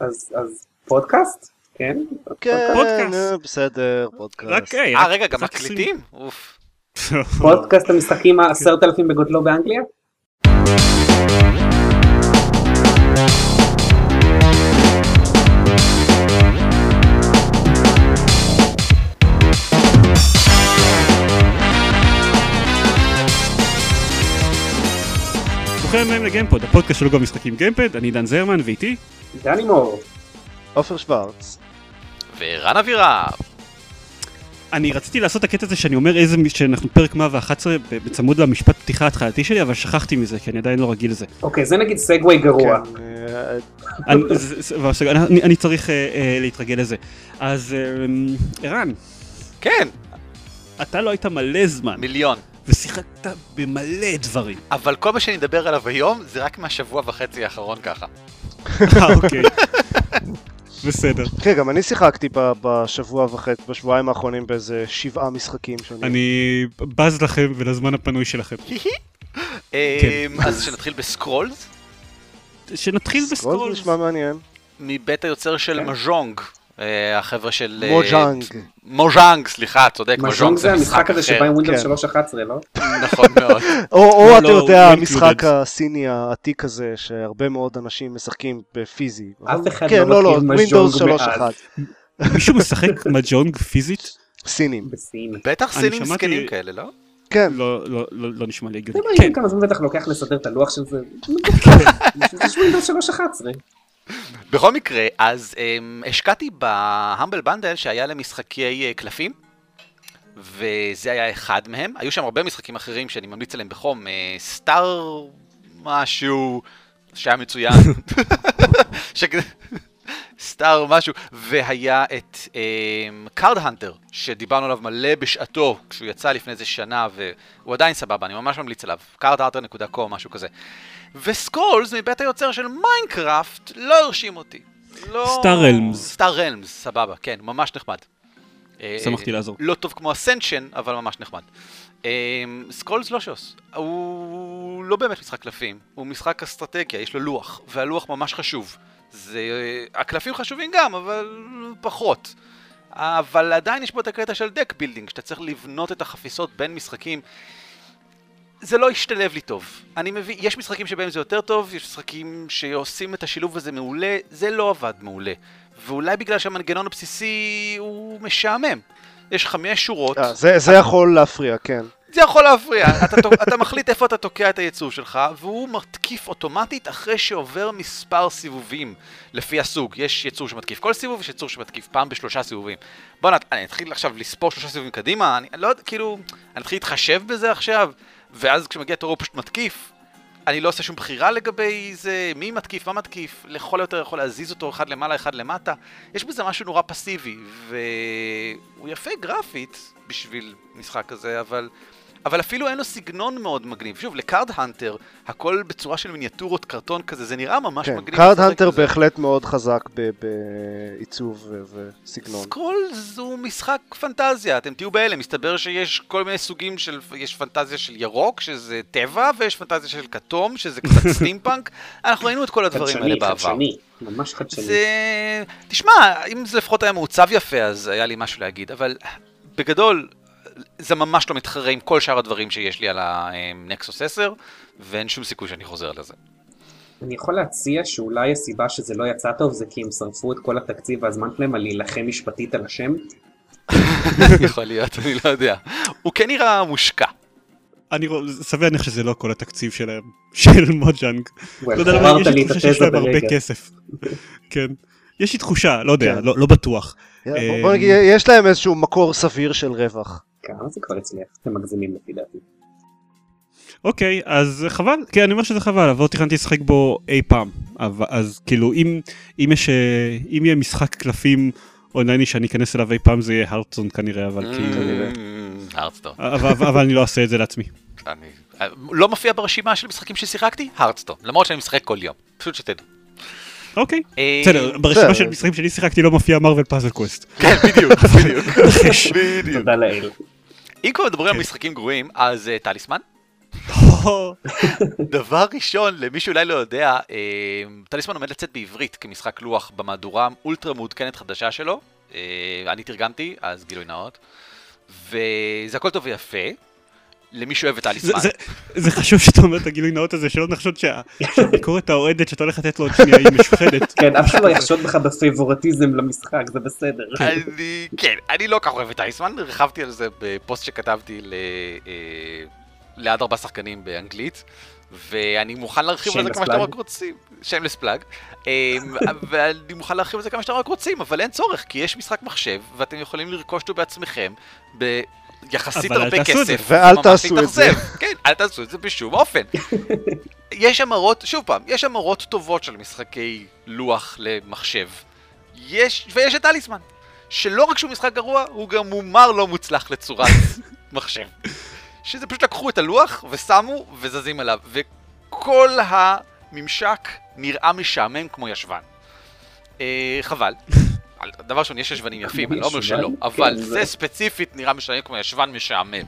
אז פודקאסט? כן? כן, פודקאסט. אה, בסדר, פודקאסט. היי, אה, רגע, גם מקליטים? אוף. פודקאסט המשחקים העשרת אלפים בגודלו באנגליה? ברוכים הבאים לגיימפוד, הפודקאסט של לוגו משחקים גיימפד, אני דן זרמן ואיתי. דני מור. עופר שוורץ. ורן אבירה. אני רציתי לעשות את הקטע הזה שאני אומר איזה, שאנחנו פרק 111 ב- בצמוד למשפט פתיחה ההתחלתי שלי, אבל שכחתי מזה, כי אני עדיין לא רגיל לזה. אוקיי, זה נגיד סגווי גרוע. כן, אה, אני, צריך אה, אה, להתרגל לזה. אז אה, ערן, כן, אתה לא היית מלא זמן, מיליון. ושיחקת במלא דברים. אבל כל מה שאני אדבר עליו היום זה רק מהשבוע וחצי האחרון ככה. אה, אוקיי. בסדר. כן, גם אני שיחקתי ב- בשבוע וחצי, בשבועיים האחרונים באיזה שבעה משחקים שונים. אני בז לכם ולזמן הפנוי שלכם. אמ, אז שנתחיל ב Scrolls, שנתחיל scroll ב Scrolls. נשמע מעניין. מבית היוצר של כן. מז'ונג. אה, החבר'ה של... אה, Mojang. Mojang, סליחה, צודק, מז'ונג זה המשחק הזה. שבא עם Windows כן. 3.11, לא? נכון מאוד. או או לא, אתה לא, יודע, לא המשחק. הסיני העתיק הזה, שהרבה מאוד אנשים משחקים בפיזי. אף אחד כן, לא לא, לא, מכיר Windows מז'ונג 3.1. מישהו משחק מג'ונג פיזית? סינים. בטח סינים זקנים כאלה, לא? כן, לא, לא, לא, לא נשמע לי הגיוני. כן, כמה זמן בטח לוקח לסדר את הלוח של זה. יש Windows 3.11. בכל מקרה, אז אמ, השקעתי ב Humble Bundle שהיה למשחקי אה, קלפים, וזה היה אחד מהם. היו שם הרבה משחקים אחרים שאני ממליץ עליהם בחום, אה, Star משהו, שהיה מצוין. שכ- Star משהו, והיה את Card Hunter, שדיברנו עליו מלא בשעתו, כשהוא יצא לפני איזה שנה, והוא עדיין סבבה, אני ממש ממליץ עליו, cardhunter.com, משהו כזה. ו Scrolls מבית היוצר של Minecraft לא הרשים אותי. לא... Star Realms. Star Realms, סבבה, כן, ממש נחמד. אה, שמחתי לעזור. לא טוב כמו Ascension, אבל ממש נחמד. Scrolls לא שוס, הוא לא באמת משחק קלפים, הוא משחק אסטרטגיה, יש לו לוח, והלוח ממש חשוב. זה... הקלפים חשובים גם, אבל פחות. אבל עדיין יש בו את הקטע של deck building, שאתה צריך לבנות את החפיסות בין משחקים. זה לא השתלב לי טוב. אני מבין, יש משחקים שבהם זה יותר טוב, יש משחקים שעושים את השילוב הזה מעולה, זה לא עבד מעולה. ואולי בגלל שהמנגנון הבסיסי הוא משעמם. יש חמש שורות, אה, זה זה יכול להפריע, כן. זה יכול להפריע, אתה, אתה מחליט איפה אתה תוקע את הייצור שלך, והוא מתקיף אוטומטית אחרי שעובר מספר סיבובים לפי הסוג. יש יצור שמתקיף כל סיבוב, יש יצור שמתקיף פעם בשלושה סיבובים. בוא נת... אני אתחיל עכשיו לספור שלושה סיבובים קדימה, אני לא יודע, כאילו, אני אתחיל להתחשב בזה עכשיו, ואז כשמגיע תורו הוא פשוט מתקיף. אני לא עושה שום בחירה לגבי זה, מי מתקיף, מה מתקיף, לכל היותר יכול להזיז אותו אחד למעלה, אחד למטה. יש בזה משהו נורא פסיבי, והוא יפה גרפית בשביל משחק כזה, אבל... אבל אפילו אין לו סגנון מאוד מגניב. שוב, ל Card Hunter, הכל בצורה של מיניאטורות קרטון כזה, זה נראה ממש כן, מגניב. Card Hunter בזה. בהחלט מאוד חזק בעיצוב וסגנון. Scrolls הוא משחק פנטזיה, אתם תהיו בהלם, מסתבר שיש כל מיני סוגים של, יש פנטזיה של ירוק, שזה טבע, ויש פנטזיה של כתום, שזה קצת סטימפאנק, אנחנו ראינו את כל הדברים האלה חדשני, בעבר. חדשני. ממש חדשני. זה... תשמע, אם זה לפחות היה מעוצב יפה, אז היה לי משהו להגיד, אבל בגדול, זה ממש לא מתחרה עם כל שאר הדברים שיש לי על ה Nexus 10, ואין שום סיכוי שאני חוזר לזה. אני יכול להציע שאולי הסיבה שזה לא יצא טוב זה כי הם שרפו את כל התקציב והזמן שלהם על להילחם משפטית על השם. יכול להיות, אני לא יודע. הוא כן נראה מושקע. אני סביר להניח שזה לא כל התקציב שלהם, של מוג'אנג. לא יודע למה, יש לי תחושה שיש להם הרבה. כסף. כן. יש לי תחושה, לא יודע, כן. לא לא בטוח. אה, בוא נגיד, יש להם איזשהו מקור סביר של רווח. כמה זה כבר הצליח? אתם מגזימים לפי דעתי. אוקיי, אז חבל, כן, אני אומר שזה חבל, אבל לא תכננתי לשחק בו אי פעם. אבל- אז כאילו, אם אם יש, אה, אם יהיה משחק קלפים אונלייני שאני אכנס אליו אי פעם זה יהיה Hearthstone כנראה, אבל אממ. כאילו... Hearthstone. אבל- אבל אבל אני לא אעשה את זה לעצמי. אני... לא מופיע ברשימה של משחקים ששיחקתי? Hearthstone. למרות שאני משחק כל יום. פשוט שתדעו. אוקיי, אה, בסדר, ברשימה. של משחקים שאני שיחקתי לא מופיע Marvel Puzzle Quest. כן, בדיוק, בדיוק. בדיוק. תודה לאל. אם כבר מדברים על כן. משחקים גרועים, אז אה, טליסמן. דבר ראשון, למי שאולי לא יודע, אה, טליסמן עומד לצאת בעברית כמשחק לוח במהדורה אולטרה מעודכנת חדשה שלו. אה, אני תרגמתי, אז גילוי נאות. וזה הכל טוב ויפה. למי שאוהב את זה- טליסמן. זה- זה חשוב שאתה אומר את הגילוי נאות הזה, שלא נחשוד שה- שהביקורת האוהדת שאתה הולך לתת לו עוד שנייה היא משוחדת. כן, אף אחד לא יחשוד בך בפייבורטיזם למשחק, זה בסדר. אני, כן, אני לא כך אוהב את טליסמן, רכבתי על זה בפוסט שכתבתי ל... אה, לעד ארבעה שחקנים באנגלית, ואני מוכן להרחיב על זה כמה שאתם. רק רוצים. שיימלס פלאג. ואני מוכן להרחיב על זה כמה שאתם רק רוצים, אבל אין צורך, כי יש משחק מחשב, ואתם יכולים לרכוש אותו בעצמכם, אל הרבה תעשו את זה. כסף. ואל תעשו את זה. כן, אל תעשו את זה בשום אופן. יש המרות, שוב פעם, יש המרות טובות של משחקי לוח למחשב. יש, ויש את טליסמן, שלא רק שהוא משחק גרוע, הוא גם מומר לא מוצלח לצורת מחשב. שזה פשוט לקחו את הלוח ושמו וזזים עליו, וכל הממשק נראה משעמם כמו ישבן. אה, חבל. דבר ראשון, יש ישבנים יפים, אני לא אומר? שלא, כן, אבל זה- זה ספציפית נראה משעמם כמו ישבן משעמם.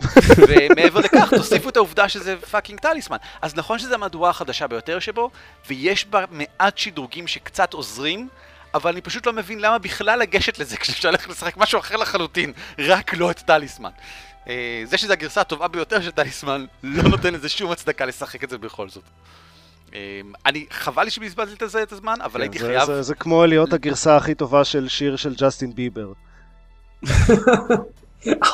ומעבר לכך, תוסיפו את העובדה שזה fucking Talisman. אז נכון שזו המהדורה החדשה ביותר שבו, ויש בה מעט שדרוגים שקצת עוזרים, אבל אני פשוט לא מבין למה בכלל לגשת לזה כשאפשר ללכת לשחק משהו אחר לחלוטין, רק לא את טליסמן. אה, זה שזו הגרסה הטובה ביותר של טליסמן, לא נותן לזה שום הצדקה לשחק את זה בכל זאת. אה, אני, חבל לי שבזבזתי את זה את הזמן, אבל הייתי כן, זה- חייב... זה- זה כמו להיות הגרסה הכי טובה של שיר של ג'סטין ביבר.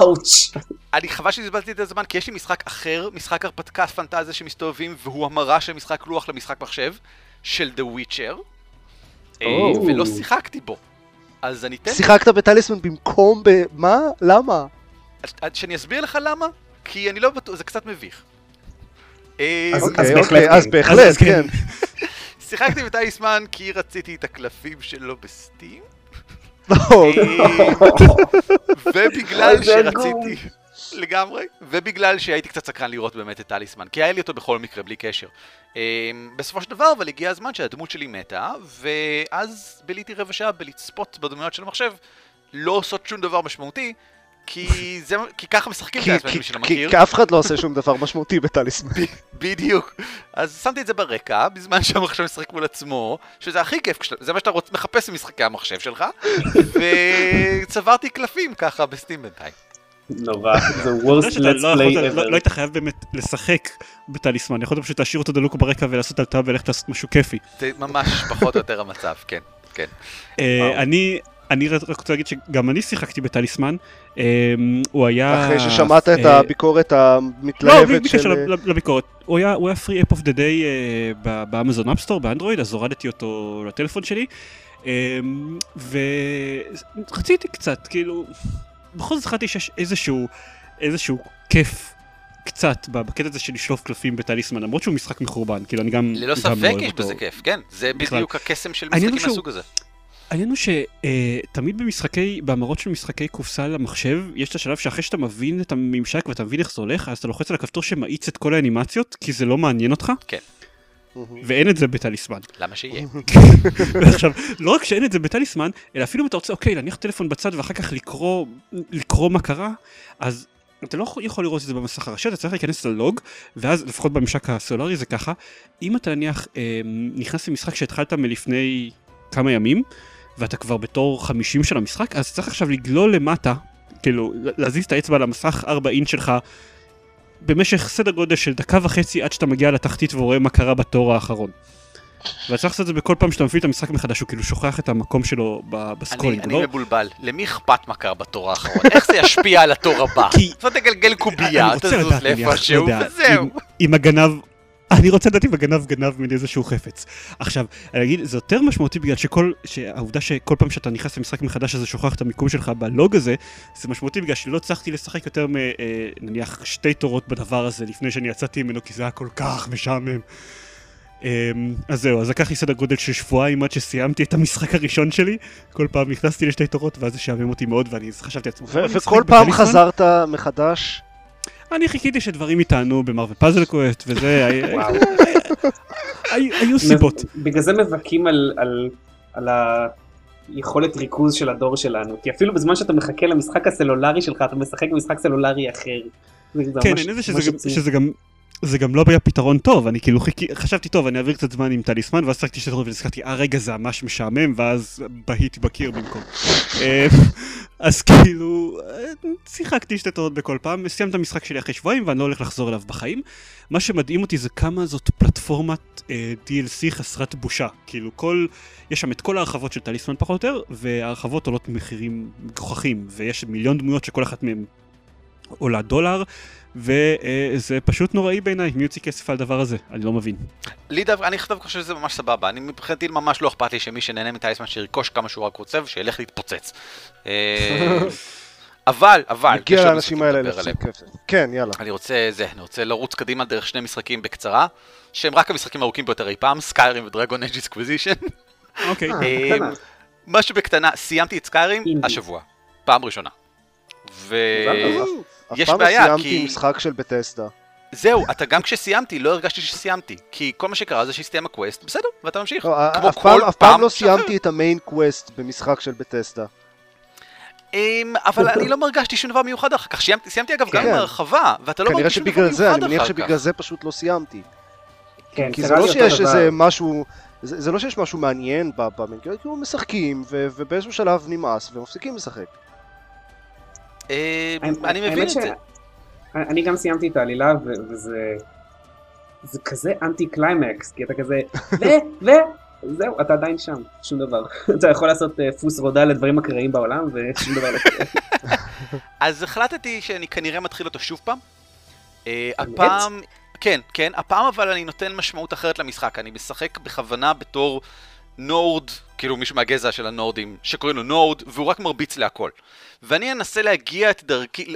אאוץ'. אני חבל שבזבזתי את הזמן, כי יש לי משחק אחר, משחק הרפתקה פנטזיה שמסתובבים, והוא המרה של משחק לוח למשחק מחשב, של The Witcher, או. ולא שיחקתי בו. אז אני אתן... שיחקת בטליסמן במקום ב... מה? למה? שאני אסביר לך למה? כי אני לא בטוח, זה קצת מביך. אה, אז- אוקיי, בהחלט אוקיי, אז כן. בהחלט, אז כן. כן. שיחקתי בטייסמן כי רציתי את הקלפים שלו בסטים, אוקיי. אה, ובגלל. שרציתי... לגמרי, ובגלל שהייתי קצת סקרן לראות באמת את טליסמן, כי היה לי אותו בכל מקרה, בלי קשר. אה, בסופו של דבר, אבל הגיע הזמן שהדמות שלי מתה, ואז ביליתי רבע שעה בלצפות בדמויות של המחשב, לא עושות שום דבר משמעותי, כי, זה, כי ככה משחקים כי- טליסמן, מי שלא כי מכיר. כי אף אחד לא עושה שום דבר משמעותי בטליסמן. בדיוק. אז שמתי את זה ברקע, בזמן שהמחשב משחק מול עצמו, שזה הכי כיף, זה מה שאתה רוצ, מחפש במשחקי המחשב שלך, וצברתי קלפים ככה בסטים בינתיים. נורא, זה אתה יודע worst let's לא play לא- לא ever. היית חייב באמת לשחק בטליסמן, יכולת פשוט להשאיר אותו דלוק ברקע ולעשות על טאב וללכת לעשות משהו כיפי. זה ממש פחות או יותר המצב, כן, כן. אה. אני... אני רק רוצה להגיד שגם אני שיחקתי בטליסמן, אה, הוא היה... אחרי ששמעת את אה, הביקורת לא, בלי המתלהבת בלי קשר של... לב- לביקורת. הוא היה, free app of the day אה, באמזון אפסטור באנדרואיד, אז הורדתי אותו לטלפון שלי. אה, ורציתי קצת, כאילו, בכל זאת זכרתי שיש איזשהו, איזשהו כיף קצת בקטע הזה של לשלוף קלפים בטליסמן, למרות שהוא משחק מחורבן, כאילו אני גם... ללא ספק לא יש. בזה כיף, כן. זה. בדיוק הקסם של משחקים מהסוג הזה. העניין הוא שתמיד במשחקי, בהמרות של משחקי קופסה למחשב, יש את השלב שאחרי שאתה מבין את הממשק ואתה מבין איך זה הולך, אז אתה לוחץ על הכפתור שמאיץ את כל האנימציות, כי זה לא מעניין אותך, ואין את זה בטליסמן. למה שיהיה? ועכשיו, לא רק שאין את זה בטליסמן, אלא אפילו אם אתה רוצה, אוקיי, להניח טלפון בצד ואחר כך לקרוא, לקרוא מה קרה, אז אתה לא יכול- לראות את זה במסך הראשי, אתה צריך להיכנס ללוג, ואז לפחות בממשק הסלולרי זה ככה, אם אתה נניח אה, נכנס למשחק שהתחלת מלפני כמה ימים, ואתה כבר בתור 50 של המשחק, אז צריך עכשיו לגלול למטה, כאילו, להזיז את האצבע למסך 4 אינץ' שלך, במשך סדר גודל של דקה וחצי עד שאתה מגיע לתחתית ורואה מה קרה בתור האחרון. ואתה צריך לעשות את זה בכל פעם שאתה מפעיל את המשחק מחדש, הוא כאילו שוכח את המקום שלו אני ב scrolling. אני לא- מבולבל. למי אכפת מה קרה בתור האחרון? איך זה ישפיע על התור הבא? כי- זאת תגלגל קובייה, אני תזוז לדעת, נניח, לאיפשהו, לא יודע, וזהו. אם- אם הגנב... אני רוצה לדעת אם הגנב גנב ממני איזשהו חפץ. עכשיו, אני אגיד, זה יותר משמעותי בגלל שכל, שהעובדה שכל פעם שאתה נכנס למשחק מחדש אז זה שוכח את המיקום שלך ב log הזה, זה משמעותי בגלל שלא הצלחתי לשחק יותר מנניח שתי תורות בדבר הזה לפני שאני יצאתי ממנו כי זה היה כל כך משעמם. אמ, אז זהו, אז לקח לי סדר גודל של שבועיים עד שסיימתי את המשחק הראשון שלי. כל פעם נכנסתי לשתי תורות ואז זה שעמם אותי מאוד ואני חשבתי לעצמי, ו- "בוא, אני אשחק וכל פעם ב Talisman?" חזרת מחדש. אני חיכיתי שדברים יטענו ב Marvel Puzzle Quest וזה. היו סיבות. בגלל זה מבכים על, היכולת ריכוז של הדור שלנו, כי אפילו בזמן שאתה מחכה למשחק הסלולרי שלך, אתה משחק במשחק סלולרי אחר. כן, העניין זה גם- עצוב. שזה גם... זה גם לא היה פתרון טוב, אני כאילו חיכי, חשבתי טוב, אני אעביר קצת זמן עם טליסמן, ואז שחקתי שתי דקות ונזכרתי, אה רגע זה ממש משעמם, ואז בהיתי בקיר במקום. אה, אז כאילו, אה, שיחקתי שתי תורות בכל פעם, סיימתי את המשחק שלי אחרי שבועיים, ואני לא הולך לחזור אליו בחיים. מה שמדהים אותי זה כמה זאת פלטפורמת אה, DLC חסרת בושה. כאילו כל, יש שם את כל ההרחבות של טליסמן פחות או יותר, וההרחבות עולות מחירים מגוחכים, ויש מיליון דמויות שכל אחת מהן עולה דולר, וזה פשוט נוראי בעיניי, מי יוציא כסף על הדבר הזה? אני לא מבין. לי דווקא, אני דווקא חושב שזה ממש סבבה. אני מבחינתי ממש לא אכפת לי שמי שנהנה מטייסמן שירכוש כמה שהוא רק רוצה ושילך להתפוצץ. אה, אבל, אבל, מגיע לאנשים האלה להפסיד. כסף. כן, יאללה. אני רוצה זה, אני רוצה לרוץ קדימה דרך שני משחקים בקצרה, שהם רק המשחקים הארוכים ביותר אי פעם, Skyrim ו Dragon Age Inquisition. אוקיי. אה. משהו בקטנה, סיימתי את Skyrim. השבוע, פעם ראשונה. ו... מזל טוב. אף יש פעם לא בעיה, סיימתי כי- משחק של Bethesda. זהו, אתה גם כשסיימתי, לא הרגשתי שסיימתי. כי כל מה שקרה זה שהסתיים ה quest, בסדר, ואתה ממשיך. לא, כמו אף פעם- כל אף פעם לא. סיימתי את ה main quest במשחק של Bethesda. אמ, אבל אני לא הרגשתי שום דבר מיוחד אחר כך. סיימתי, סיימתי אגב גם כן. עם הרחבה, ואתה לא מרגיש שום דבר שבגלל זה, מיוחד אני מניח אחר כך. שבגלל זה פשוט לא סיימתי. כן, כי זה לא אותו שיש. איזה משהו, זה זה לא שיש משהו מעניין ב- ב main, כאילו משחקים, ובאיזשהו שלב נמאס ומפסיקים לשחק. האמת- אני מבין את זה. אני גם סיימתי את העלילה וזה... זה כזה אנטי קליימקס, כי אתה כזה, ו, ו, זהו, אתה עדיין שם, שום דבר. אתה יכול לעשות אה, Fus Ro Dah לדברים אקראיים בעולם ושום דבר לא קורה. אז החלטתי שאני כנראה מתחיל אותו שוב פעם. אה? הפעם, כן, כן, הפעם אבל אני נותן משמעות אחרת למשחק, אני משחק בכוונה בתור נורד, כאילו מישהו מהגזע של הנורדים, שקוראים לו נורד, והוא רק מרביץ להכל. ואני אנסה להגיע את דרכי,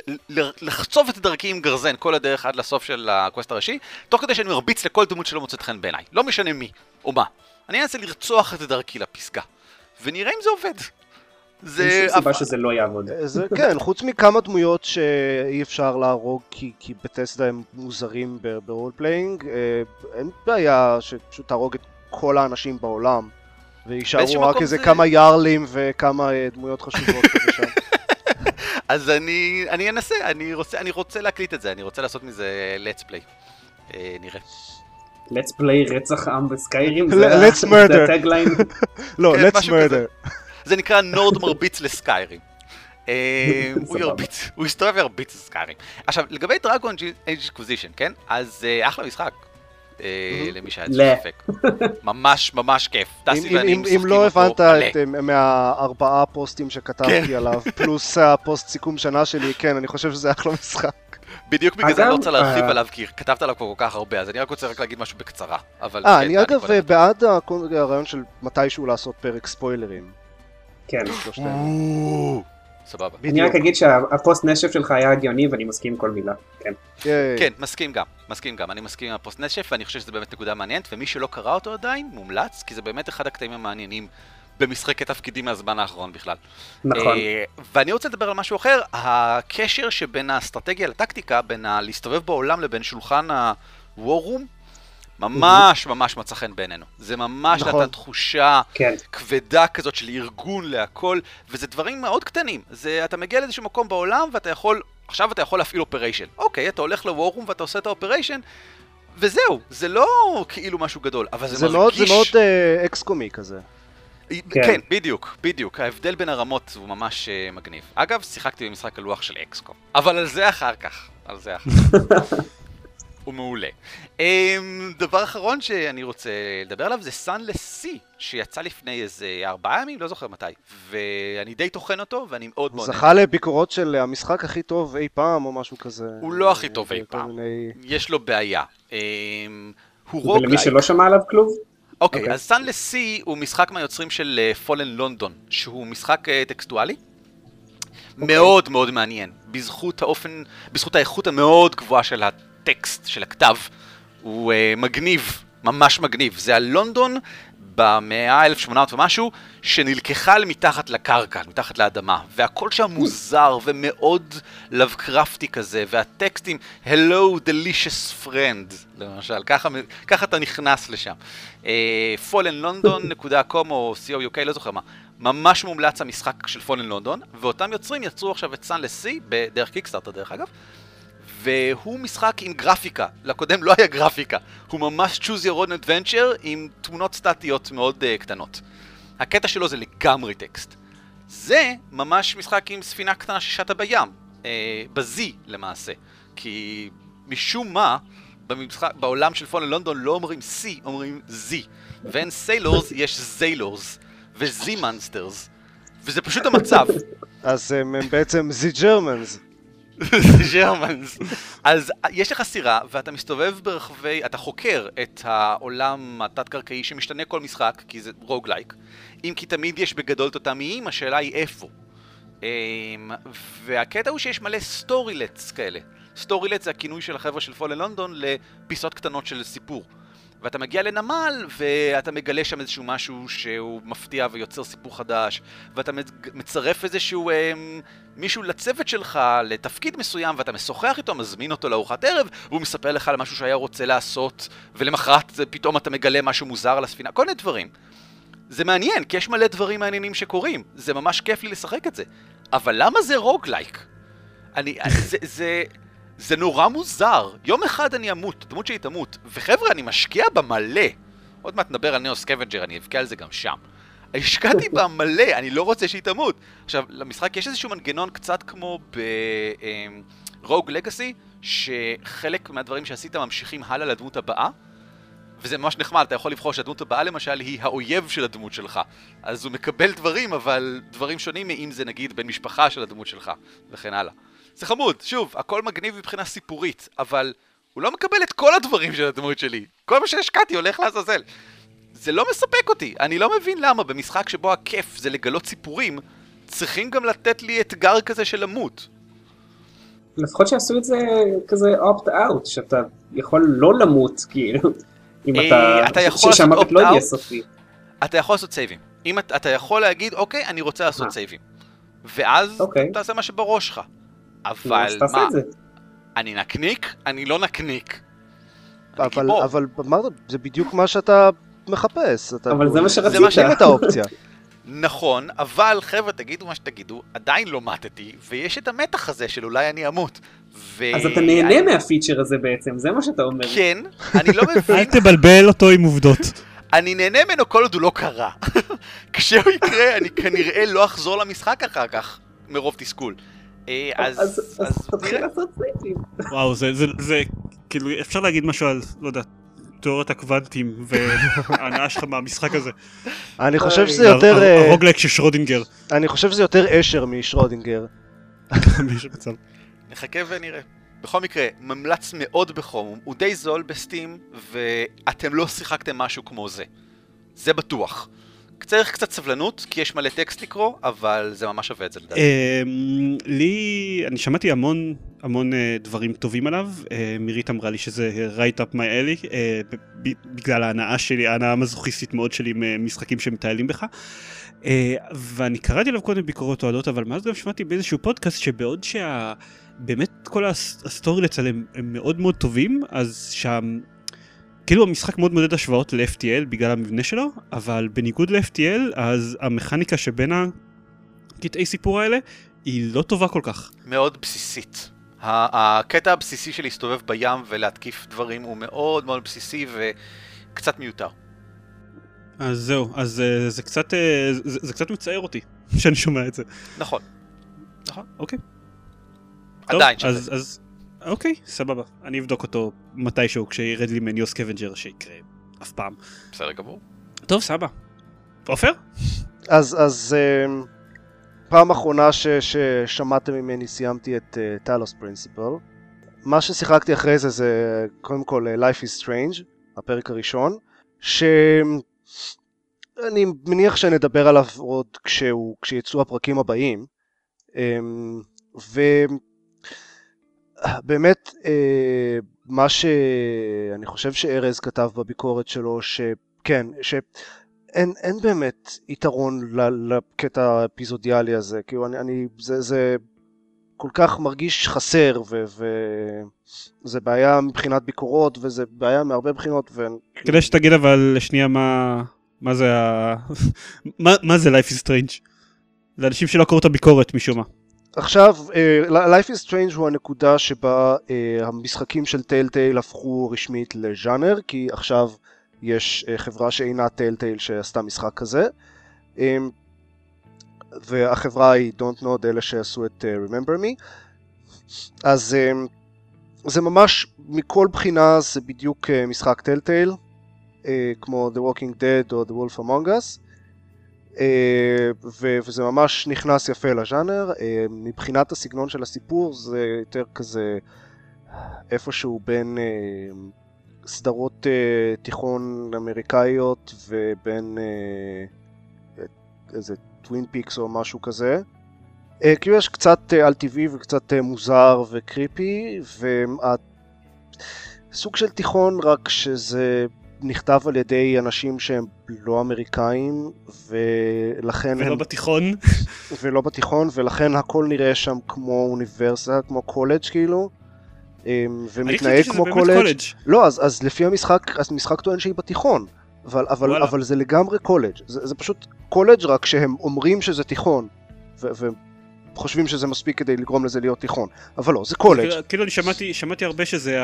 לחצוב את דרכי עם גרזן כל הדרך עד לסוף של ה quest הראשי, תוך כדי שאני מרביץ לכל דמות שלא מוצאת חן בעיניי, לא משנה מי או מה. אני אנסה לרצוח את דרכי לפסגה, ונראה אם זה עובד. זה... אין שום סיבה שזה לא יעבוד. זה כן, חוץ מכמה דמויות שאי אפשר להרוג כי, כי Bethesda הם מוזרים ב role playing, אין בעיה שפשוט תהרוג את כל האנשים בעולם. ויישארו רק איזה זה- כמה יארלים וכמה אה, דמויות חשובות שם. אז אני, אני אנסה, אני רוצה, אני רוצה להקליט את זה, אני רוצה לעשות מזה let's play. אה, נראה. let's play רצח עם בסקיירים, Let's murder. זה הטגליין. לא, כן, let's murder. זה נקרא נורד מרביץ לסקיירים. אה, הוא. ירביץ, הוא יסתובב וירביץ לסקיירים. עכשיו, לגבי Dragon Age Inquisition, כן? אז אה, אחלה משחק. אה, למי שהיה לו. ספק. ממש ממש כיף. אם- לא הבנת אה, מהארבעה פוסטים שכתבתי כן. עליו, פלוס הפוסט סיכום שנה שלי, כן, אני חושב שזה אחלה משחק. בדיוק בגלל זה אני לא רוצה להרחיב אה, עליו, כי כתבת עליו כבר כל כך הרבה, אז אני רק רוצה רק להגיד משהו בקצרה. אבל אה, כן, אני אגב. בעד הרעיון של מתישהו לעשות פרק ספוילרים. כן. סבבה. אני. רק אגיד שהפוסט נשף שלך היה הגיוני ואני מסכים עם כל מילה. כן. כן, מסכים גם, מסכים גם, אני מסכים עם הפוסט נשף, ואני חושב שזה באמת נקודה מעניינת, ומי שלא קרא אותו עדיין, מומלץ, כי זה באמת אחד הקטעים המעניינים במשחקי תפקידים מהזמן האחרון בכלל. נכון. אה, ואני רוצה לדבר על משהו אחר, הקשר שבין האסטרטגיה לטקטיקה, בין ה- להסתובב בעולם לבין שולחן ה-war room, ממש ממש מצא חן בעינינו. זה ממש נכון. נתן תחושה כן. כבדה כזאת של ארגון להכל, וזה דברים מאוד קטנים. זה, אתה מגיע לאיזשהו מקום בעולם ואתה יכול, עכשיו אתה יכול להפעיל operation. אוקיי, אתה הולך ל war room ואתה עושה את ה operation, וזהו, זה לא כאילו משהו גדול, אבל זה, זה מאוד, מרגיש... זה מאוד אה, XCOM י כזה. כן. כן. כן, בדיוק, בדיוק. ההבדל בין הרמות הוא ממש אה, מגניב. אגב, שיחקתי במשחק הלוח של XCOM, אבל על זה אחר כך. על זה אחר כך. הוא מעולה. אמ, דבר אחרון שאני רוצה לדבר עליו זה Sunless Sea, שיצא לפני איזה ארבעה ימים, לא זוכר מתי. ואני די טוחן אותו, ואני מאוד מאוד... זכה לביקורות של המשחק הכי טוב אי פעם או משהו כזה. הוא לא הכי טוב אה, אי פעם. יש לו בעיה. אמ, הוא ולמי roguelike. שלא שמע עליו כלום, אוקיי, אוקיי. אז Sunless Sea הוא משחק מהיוצרים של Fallen London, שהוא משחק אה, טקסטואלי. מאוד מאוד מעניין, בזכות האופן, בזכות האיכות המאוד גבוהה של הטקסט, של הכתב, הוא uh, מגניב, ממש מגניב. זה הלונדון במאה ה-1800 ומשהו, שנלקחה אל מתחת לקרקע, מתחת לאדמה, והכל שם מוזר ומאוד לבקרפטי כזה, והטקסטים, Hello delicious friend, למשל, ככה, ככה אתה נכנס לשם. Uh, fallenlondon.com או co.uk, לא זוכר מה. ממש מומלץ המשחק של פולן לונדון, ואותם יוצרים יצרו עכשיו את סאן לסי, בדרך קיקסטארטר דרך אגב, והוא משחק עם גרפיקה, לקודם לא היה גרפיקה, הוא ממש choose your own adventure עם תמונות סטטיות מאוד uh, קטנות. הקטע שלו זה לגמרי טקסט. זה ממש משחק עם ספינה קטנה ששטה בים, uh, ב-Z למעשה, כי משום מה, במשחק, בעולם של פון ללונדון לא אומרים C, אומרים Z, ואין סיילורס, יש זיילורס, ו-Z מונסטרס, וזה פשוט המצב. אז הם, הם בעצם ze Germans. Germans. אז יש לך סירה, ואתה מסתובב ברחבי, אתה חוקר את העולם התת-קרקעי שמשתנה כל משחק, כי זה roguelike, אם כי תמיד יש בגדול את אותם איים, השאלה היא איפה. אמ, והקטע הוא שיש מלא storylets כאלה. storylet זה הכינוי של החבר'ה של Fallen London לפיסות קטנות של סיפור. ואתה מגיע לנמל, ואתה מגלה שם איזשהו משהו שהוא מפתיע ויוצר סיפור חדש, ואתה מצרף איזשהו אה, מישהו לצוות שלך, לתפקיד מסוים, ואתה משוחח איתו, מזמין אותו לארוחת ערב, והוא מספר לך על משהו שהיה רוצה לעשות, ולמחרת פתאום אתה מגלה משהו מוזר על הספינה, כל מיני דברים. זה מעניין, כי יש מלא דברים מעניינים שקורים, זה ממש כיף לי לשחק את זה. אבל למה זה רוגלייק? אני, זה, זה, זה נורא מוזר. יום אחד אני אמות, דמות שלי תמות, וחבר'ה, אני משקיע בה מלא. עוד מעט נדבר על NEO Scavenger, אני אבכה על זה גם שם. השקעתי בה מלא, אני לא רוצה שהיא תמות. עכשיו, למשחק יש איזשהו מנגנון קצת כמו ב Rogue Legacy, שחלק מהדברים שעשית ממשיכים הלאה לדמות הבאה, וזה ממש נחמד, אתה יכול לבחור שהדמות הבאה למשל היא האויב של הדמות שלך. אז הוא מקבל דברים, אבל דברים שונים מאם זה נגיד בן משפחה של הדמות שלך, וכן הלאה. זה חמוד, שוב, הכל מגניב מבחינה סיפורית, אבל הוא לא מקבל את כל הדברים של הדמות שלי. כל מה שהשקעתי הולך לעזאזל. זה לא מספק אותי, אני לא מבין למה במשחק שבו הכיף זה לגלות סיפורים, צריכים גם לתת לי אתגר כזה של למות. לפחות שיעשו את זה כזה opt-out, שאתה יכול לא למות, כאילו, אם אה, אתה... יכול שהמוות לא יהיה סופי. אתה יכול לעשות סייבים. אם אתה יכול להגיד, אוקיי, אני רוצה לעשות סייבים. ואז אוקיי. תעשה מה שבראש שלך. אבל מה, אני נקניק? אני לא נקניק. אבל, אבל אמרת, זה בדיוק מה שאתה מחפש. אתה אבל זה מה שרצית. זה מה את האופציה. נכון, אבל חבר'ה, תגידו מה שתגידו, עדיין לא מתתי, ויש את המתח הזה של אולי אני אמות. ו... אז אתה נהנה אני... מהפיצ'ר הזה בעצם, זה מה שאתה אומר. כן, אני לא מבין. אל תבלבל אותו עם עובדות. אני נהנה ממנו כל עוד הוא לא קרה. כשהוא יקרה, אני כנראה לא אחזור למשחק אחר כך, מרוב תסכול. אה, אז תתחיל לעשות סייפים. וואו, זה כאילו, אפשר להגיד משהו על, לא יודע, תיאוריית הקוונטים וההנאה שלך מהמשחק הזה. אני חושב שזה יותר... אה, הרוגלק של שרודינגר. אני חושב שזה יותר אשר משרודינגר. נחכה ונראה. בכל מקרה, ממלץ מאוד בחום, הוא די זול בסטים, ואתם לא שיחקתם משהו כמו זה. זה בטוח. צריך קצת סבלנות, כי יש מלא טקסט לקרוא, אבל זה ממש שווה את זה לדעתי. אמ, לי, אני שמעתי המון המון אה, דברים טובים עליו, אה, מירית אמרה לי שזה right up my alley, אה, בגלל ההנאה שלי, ההנאה המזוכיסטית מאוד שלי ממשחקים שמתעללים בך. ואני קראתי עליו קודם ביקורות אוהדות, אבל מאז גם שמעתי באיזשהו פודקאסט שבעוד שה... באמת כל ה storylets שלהם הם מאוד מאוד טובים, אז שם כאילו המשחק מאוד מודד השוואות ל-FTL בגלל המבנה שלו, אבל בניגוד ל-FTL, אז המכניקה שבין הקטעי סיפור האלה היא לא טובה כל כך. מאוד בסיסית. הקטע הבסיסי של להסתובב בים ולהתקיף דברים הוא מאוד מאוד בסיסי וקצת מיותר. אז זהו, אז אה, זה קצת, אה, זה, זה קצת מצער אותי שאני שומע את זה. נכון. נכון. אוקיי. עדיין שווה. אז, אז אוקיי, סבבה. אני אבדוק אותו מתישהו כשירד לי מ NEO Scavenger שיקרה אף פעם. בסדר גמור. טוב, סבבה. עופר? אז, אז אה, פעם אחרונה ש, ששמעתם ממני סיימתי את Talos אה, Principle. מה ששיחקתי אחרי זה זה קודם כל אה, Life is Strange, הפרק הראשון, שאני מניח שנדבר עליו עוד כשהוא, כשיצאו הפרקים הבאים. Um, ו... באמת, אה, מה שאני חושב שארז כתב בביקורת שלו, שכן, שאין אין באמת יתרון לקטע האפיזודיאלי הזה, כאילו אני, אני זה, זה כל כך מרגיש חסר, וזה בעיה מבחינת ביקורות, וזה בעיה מהרבה בחינות, ו... כדי שתגיד אבל לשנייה מה, מה זה ה... מה, מה זה Life is Strange? לאנשים שלא קראו את הביקורת משום מה. עכשיו, uh, Life is Strange הוא הנקודה שבה uh, המשחקים של טלטייל הפכו רשמית לז'אנר, כי עכשיו יש uh, חברה שאינה טלטייל שעשתה משחק כזה. והחברה היא Don't Know, אלה שעשו את Remember Me. אז זה ממש, מכל בחינה זה בדיוק משחק טלטייל, כמו The Walking Dead או The Wolf Among Us. Uh, וזה ממש נכנס יפה לז'אנר. Uh, מבחינת הסגנון של הסיפור זה יותר כזה איפשהו בין uh, סדרות תיכון אמריקאיות ובין איזה טווין פיקס או משהו כזה. כאילו יש קצת על טבעי וקצת מוזר וקריפי, וסוג של תיכון רק שזה נכתב על ידי אנשים שהם לא אמריקאים, ולכן... ולא הם... בתיכון. ולא בתיכון, ולכן הכל נראה שם כמו אוניברסיטה, כמו קולג' כאילו. ומתנהג כמו קולג'. לא, אז, אז לפי המשחק, אז המשחק טוען שהיא בתיכון. אבל, אבל, אבל זה לגמרי קולג'. זה, זה פשוט קולג' רק שהם אומרים שזה תיכון. ו- וחושבים שזה מספיק כדי לגרום לזה להיות תיכון. אבל לא, זה קולג'. כאילו אני שמעתי, שמעתי הרבה שזה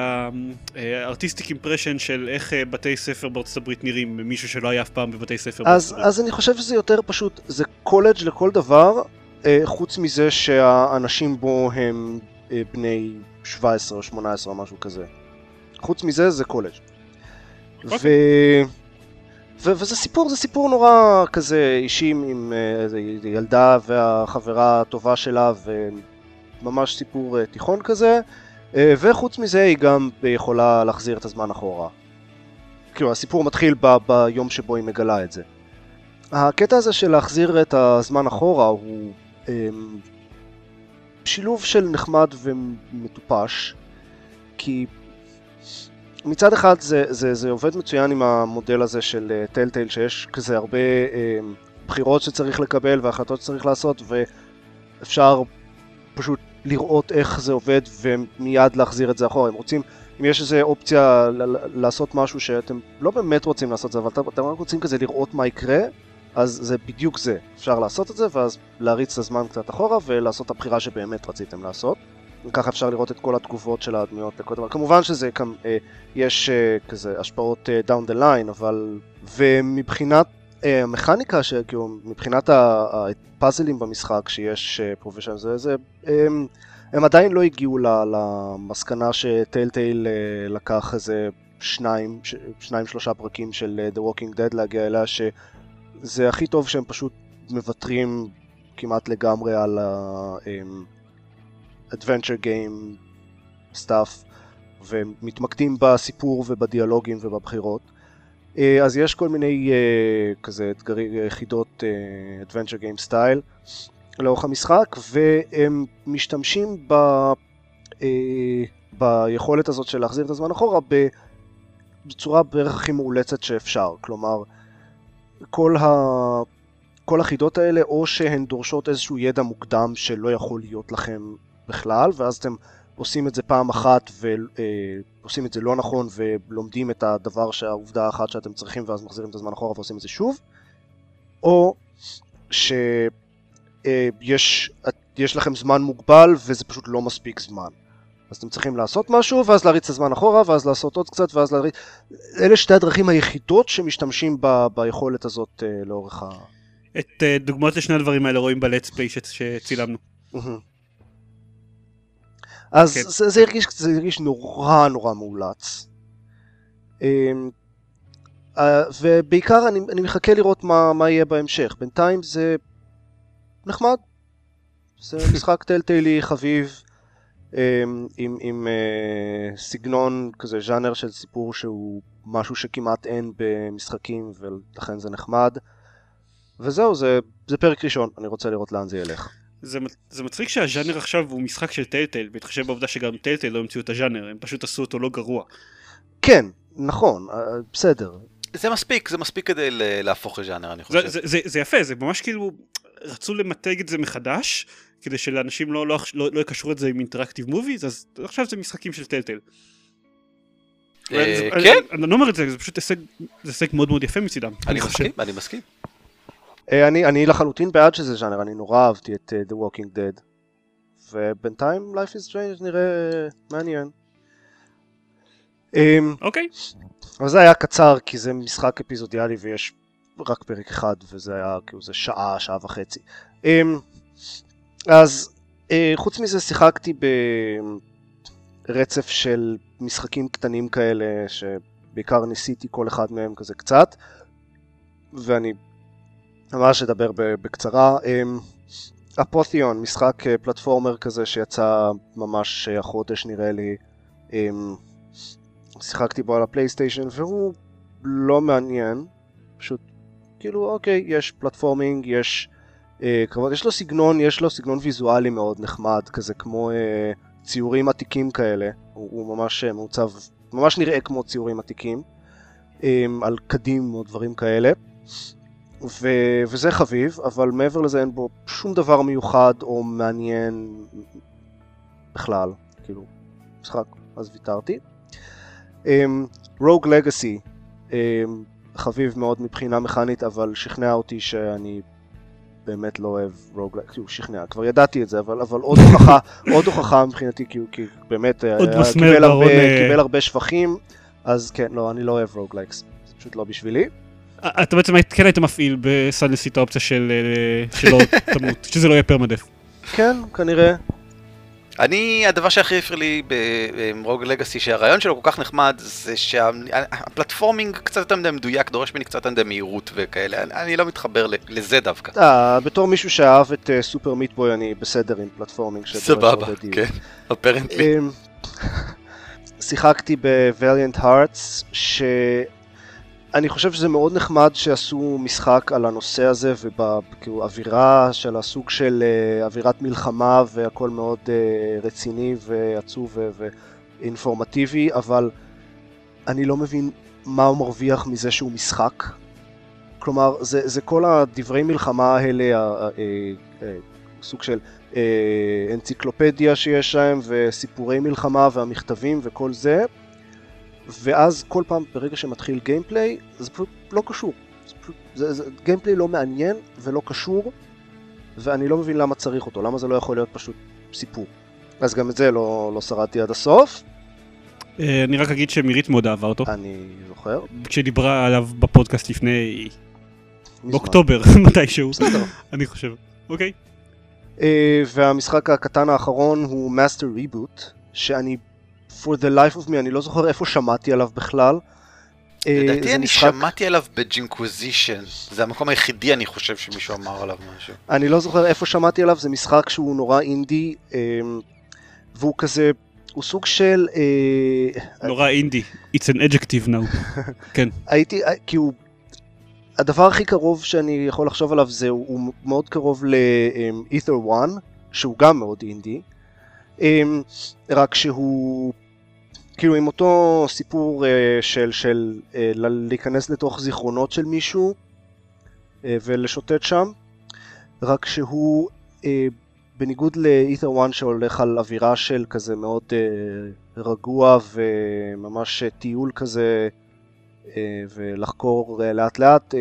ה artistic impression של איך אה, בתי ספר בארצות הברית נראים מישהו שלא היה אף פעם בבתי ספר אז, אז אני חושב שזה יותר פשוט, זה קולג' לכל דבר, אה, חוץ מזה שהאנשים בו הם אה, בני 17 או 18 או משהו כזה. חוץ מזה זה קולג'. אוקיי. ו... וזה סיפור, זה סיפור נורא כזה אישי עם איזה ילדה והחברה הטובה שלה וממש סיפור תיכון כזה וחוץ מזה היא גם יכולה להחזיר את הזמן אחורה. כאילו הסיפור מתחיל ב- ביום שבו היא מגלה את זה. הקטע הזה של להחזיר את הזמן אחורה הוא אמ, שילוב של נחמד ומטופש כי מצד אחד זה, זה, זה עובד מצוין עם המודל הזה של טלטייל uh, שיש כזה הרבה uh, בחירות שצריך לקבל והחלטות שצריך לעשות ואפשר פשוט לראות איך זה עובד ומיד להחזיר את זה אחורה. אם רוצים, אם יש איזו אופציה לעשות משהו שאתם לא באמת רוצים לעשות את זה אבל אתם רק רוצים כזה לראות מה יקרה אז זה בדיוק זה. אפשר לעשות את זה ואז להריץ את הזמן קצת אחורה ולעשות את הבחירה שבאמת רציתם לעשות. וככה אפשר לראות את כל התגובות של הדמויות לכל דבר. כמובן שזה כאן, אה, יש אה, כזה השפעות אה, down the line, אבל... ומבחינת אה, המכניקה, כאילו, מבחינת הפאזלים במשחק שיש אה, פה ושם, זה, זה, הם, הם עדיין לא הגיעו למסקנה שטיילטייל אה, לקח איזה שניים, ש, שניים שלושה פרקים של אה, The Walking Dead להגיע אליה, שזה הכי טוב שהם פשוט מוותרים כמעט לגמרי על ה... אה, adventure game stuff ומתמקדים בסיפור ובדיאלוגים ובבחירות. אה, אז יש כל מיני uh, כזה אתגרי יחידות uh, adventure game style לאורך המשחק והם משתמשים ב, ביכולת הזאת של להחזיר את הזמן אחורה בצורה בערך הכי מאולצת שאפשר. כלומר, כל, ה... כל החידות האלה או שהן דורשות איזשהו ידע מוקדם שלא יכול להיות לכם בכלל, ואז אתם עושים את זה פעם אחת ועושים את זה לא נכון ולומדים את הדבר שהעובדה האחת שאתם צריכים ואז מחזירים את הזמן אחורה ועושים את זה שוב, או שיש יש לכם זמן מוגבל וזה פשוט לא מספיק זמן. אז אתם צריכים לעשות משהו, ואז להריץ את הזמן אחורה, ואז לעשות עוד קצת, ואז להריץ... אלה שתי הדרכים היחידות שמשתמשים ב... ביכולת הזאת uh, לאורך ה... את uh, דוגמאות לשני הדברים האלה רואים בלטספליי שצילמנו. אז כן. זה, זה, הרגיש, זה הרגיש נורא נורא מאולץ. אמ, אה, ובעיקר אני, אני מחכה לראות מה, מה יהיה בהמשך. בינתיים זה נחמד. זה משחק טלטיילי חביב אמ, עם, עם uh, סגנון כזה ז'אנר של סיפור שהוא משהו שכמעט אין במשחקים ולכן זה נחמד. וזהו, זה, זה פרק ראשון, אני רוצה לראות לאן זה ילך. זה, זה מצחיק שהז'אנר עכשיו הוא משחק של טלטל, בהתחשב בעובדה שגם טלטל לא המציאו את הז'אנר, הם פשוט עשו אותו לא גרוע. כן, נכון, אה, בסדר. זה מספיק, זה מספיק כדי להפוך לז'אנר, אני חושב. זה, זה, זה, זה יפה, זה ממש כאילו, רצו למתג את זה מחדש, כדי שלאנשים לא, לא, לא, לא יקשרו את זה עם אינטראקטיב מוביז, אז עכשיו זה משחקים של טלטל. אה, כן. אני לא אומר את זה, זה פשוט הישג, מאוד מאוד יפה מצידם. אני מסכים, אני מסכים. אה, אני, אני לחלוטין בעד שזה ז'אנר, אני נורא אהבתי את uh, The Walking Dead. ובינתיים Life is Strange נראה מעניין. אמ, אוקיי. אבל זה היה קצר כי זה משחק אפיזודיאלי ויש רק פרק אחד וזה היה כאילו זה שעה, שעה וחצי. אמ, אז אה, חוץ מזה שיחקתי ברצף של משחקים קטנים כאלה שבעיקר ניסיתי כל אחד מהם כזה קצת ואני ממש אדבר בקצרה. אמ, אפותיון, משחק אה, פלטפורמר כזה שיצא ממש אה, החודש נראה לי. אמ, שיחקתי בו על הפלייסטיישן והוא לא מעניין, פשוט כאילו אוקיי, יש פלטפורמינג, יש אה, קרבות, יש לו סגנון, יש לו סגנון ויזואלי מאוד נחמד, כזה כמו אה, ציורים עתיקים כאלה, הוא, הוא ממש אה, מעוצב, ממש נראה כמו ציורים עתיקים, אה, על קדים או דברים כאלה. ו... וזה חביב, אבל מעבר לזה אין בו שום דבר מיוחד או מעניין בכלל, כאילו, משחק, אז ויתרתי. רוג um, לגאסי, um, חביב מאוד מבחינה מכנית, אבל שכנע אותי שאני באמת לא אוהב רוג לגאסי, כאילו שכנע, כבר ידעתי את זה, אבל, אבל עוד הוכחה, עוד הוכחה מבחינתי, כי, כי באמת היה, מסמר קיבל, הרבה, קיבל הרבה שבחים, אז כן, לא, אני לא אוהב רוג לגאסי, זה פשוט לא בשבילי. אתה בעצם כן היית מפעיל בסלנסי את האופציה של אה, שלא תמות, שזה לא יהיה פרמדף. כן, כנראה. אני, הדבר שהכי הפריע לי ברוג לגאסי, שהרעיון שלו כל כך נחמד, זה שהפלטפורמינג קצת יותר מדי מדויק, דורש ממני קצת יותר מדי מהירות וכאלה, אני- אני לא מתחבר ל- לזה דווקא. אה, בתור מישהו שאהב את אה, סופר מיטבוי אני בסדר עם פלטפורמינג סבבה. כן, אפרנטלי. אמ, שיחקתי ב-Valiant Hearts, שאני חושב שזה מאוד נחמד שעשו משחק על הנושא הזה ובאווירה אווירה של הסוג של אה, אווירת מלחמה והכל מאוד אה, רציני ועצוב ואינפורמטיבי, אבל אני לא מבין מה הוא מרוויח מזה שהוא משחק. כלומר, זה, זה כל הדברי מלחמה האלה, אה, סוג של אנציקלופדיה שיש להם וסיפורי מלחמה והמכתבים וכל זה ואז כל פעם ברגע שמתחיל גיימפליי זה פשוט לא קשור. זה פשוט, זה, זה גיימפליי לא מעניין ולא קשור ואני לא מבין למה צריך אותו למה זה לא יכול להיות פשוט סיפור. אז גם את זה לא, לא שרדתי עד הסוף. אה, אני רק אגיד שמירית מאוד אהבה אותו, אני זוכר. כשדיברה עליו בפודקאסט לפני מזמן. באוקטובר מתישהו, בסדר. אני חושב. אוקיי. אה, והמשחק הקטן האחרון הוא Master Reboot שאני for the life of me אני לא זוכר איפה שמעתי עליו בכלל. אה, לדעתי אני משחק- שמעתי עליו בג'ינקוויזישן, זה המקום היחידי אני חושב שמישהו אמר עליו משהו. אני לא זוכר איפה שמעתי עליו, זה משחק שהוא נורא אינדי, אה, והוא כזה, הוא סוג של, אה, נורא אינדי. It's an adjective now. כן. הייתי, כי הוא, הדבר הכי קרוב שאני יכול לחשוב עליו זה, הוא, מאוד קרוב ל-Ether One, שהוא גם מאוד אינדי, רק שהוא, כאילו עם אותו סיפור אה, של, של אה, להיכנס לתוך זיכרונות של מישהו אה, ולשוטט שם, רק שהוא בניגוד ל-Ether One שהולך על אווירה של כזה מאוד רגוע וממש טיול כזה ולחקור לאט לאט,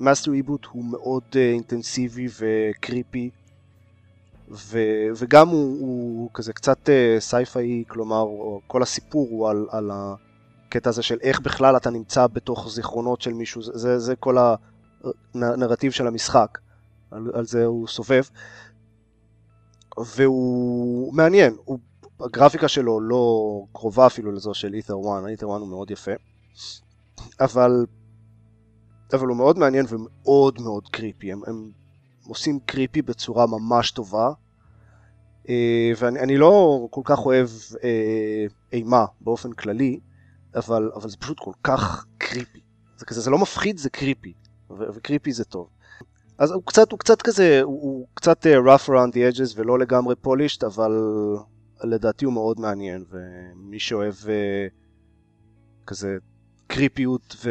Master Reboot הוא מאוד אינטנסיבי ו creepy ו, וגם הוא, הוא כזה קצת אה, sci-fi, כלומר כל הסיפור הוא על, על הקטע הזה של איך בכלל אתה נמצא בתוך זיכרונות של מישהו, זה, זה כל הנרטיב של המשחק, על, על זה הוא סובב. והוא מעניין, הוא, הגרפיקה שלו לא קרובה אפילו לזו של אית'ר 1, אית'ר 1 הוא מאוד יפה. אבל אבל הוא מאוד מעניין ומאוד מאוד קריפי, הם, הם עושים קריפי בצורה ממש טובה אה, ואני אני לא כל כך אוהב אה, אימה באופן כללי, אבל, אבל זה פשוט כל כך קריפי. זה כזה, זה לא מפחיד, זה קריפי, וקריפי זה טוב. אז הוא קצת, הוא קצת כזה, הוא, הוא קצת אה, rough around the edges ולא לגמרי polished, אבל לדעתי הוא מאוד מעניין, ומי שאוהב כזה קריפיות ו...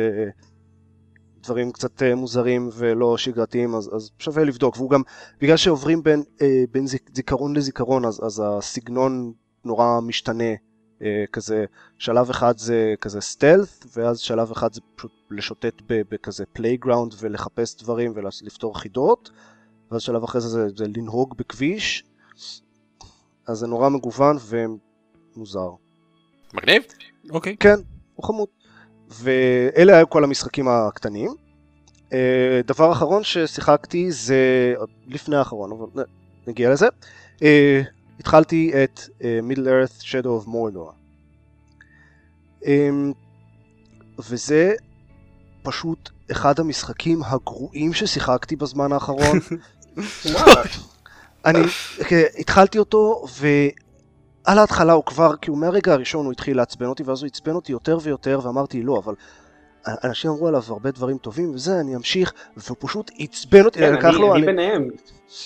דברים קצת אה, מוזרים ולא שגרתיים אז, אז שווה לבדוק והוא גם בגלל שעוברים בין, אה, בין זיכרון לזיכרון אז, אז הסגנון נורא משתנה אה, כזה שלב אחד זה כזה סטלת' ואז שלב אחד זה פשוט לשוטט ב- בכזה playground ולחפש דברים ולפתור חידות ואז שלב אחרי זה זה, זה לנהוג בכביש אז זה נורא מגוון ומוזר. מגניב? אוקיי. כן, הוא חמוד. ואלה היו כל המשחקים הקטנים. אה, דבר אחרון ששיחקתי זה לפני האחרון, אבל נגיע לזה. אה, התחלתי את אה, Middle Earth Shadow of Mordor. אמ, וזה פשוט אחד המשחקים הגרועים ששיחקתי בזמן האחרון. אני התחלתי אותו ועל ההתחלה הוא כבר, כאילו מהרגע הראשון הוא התחיל לעצבן אותי ואז הוא עצבן אותי יותר ויותר ואמרתי לא אבל אנשים אמרו עליו הרבה דברים טובים וזה אני אמשיך והוא פשוט עצבן אותי, כן, לקח אני- לו, אני אני- ביניהם.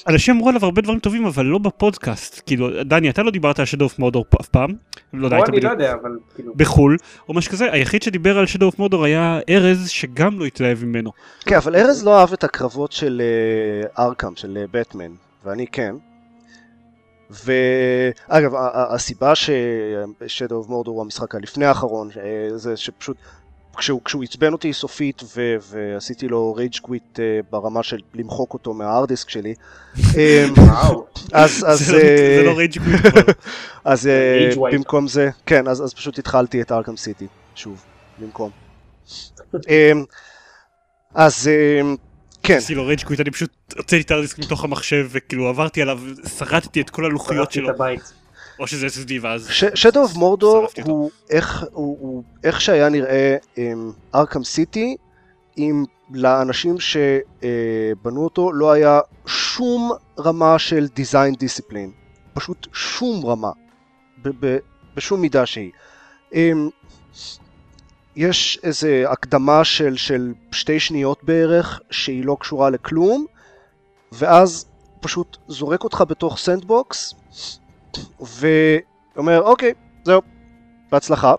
אנשים אמרו עליו הרבה דברים טובים אבל לא בפודקאסט כאילו דני אתה לא דיברת על Shadow of Mordor אף פעם. לא יודע, אני לא יודע, אבל כאילו... בחול או משהו כזה היחיד שדיבר על Shadow of Mordor היה ארז שגם לא התלהב ממנו. כן אבל ארז לא אהב את הקרבות של אה, ארקאם של בטמן ואני כן. ואגב הסיבה ש-Shadow of Mordor הוא המשחק הלפני האחרון אה, זה שפשוט כשהוא, כשהוא עצבן אותי סופית ו- ועשיתי לו rage quit ברמה של למחוק אותו מה hard disk שלי אה. אז אז זה לא- אה, לא rage quit כבר. אז אה. במקום זה כן אז אז פשוט התחלתי את Arkham City שוב במקום. אה, אז אה, כן עשיתי לו rage quit אני פשוט הוצאתי את ה hard disk מתוך המחשב וכאילו עברתי עליו שרדתי את כל הלוחיות שלו את הבית. או שזה SSD ואז Shadow of Mordor. הוא איך, הוא, הוא איך שהיה נראה Arkham City אם לאנשים שבנו אותו לא היה שום רמה של design discipline פשוט שום רמה בשום מידה שהיא. יש איזה הקדמה של, של שתי שניות בערך שהיא לא קשורה לכלום ואז פשוט זורק אותך בתוך sandbox ואומר אוקיי זהו בהצלחה.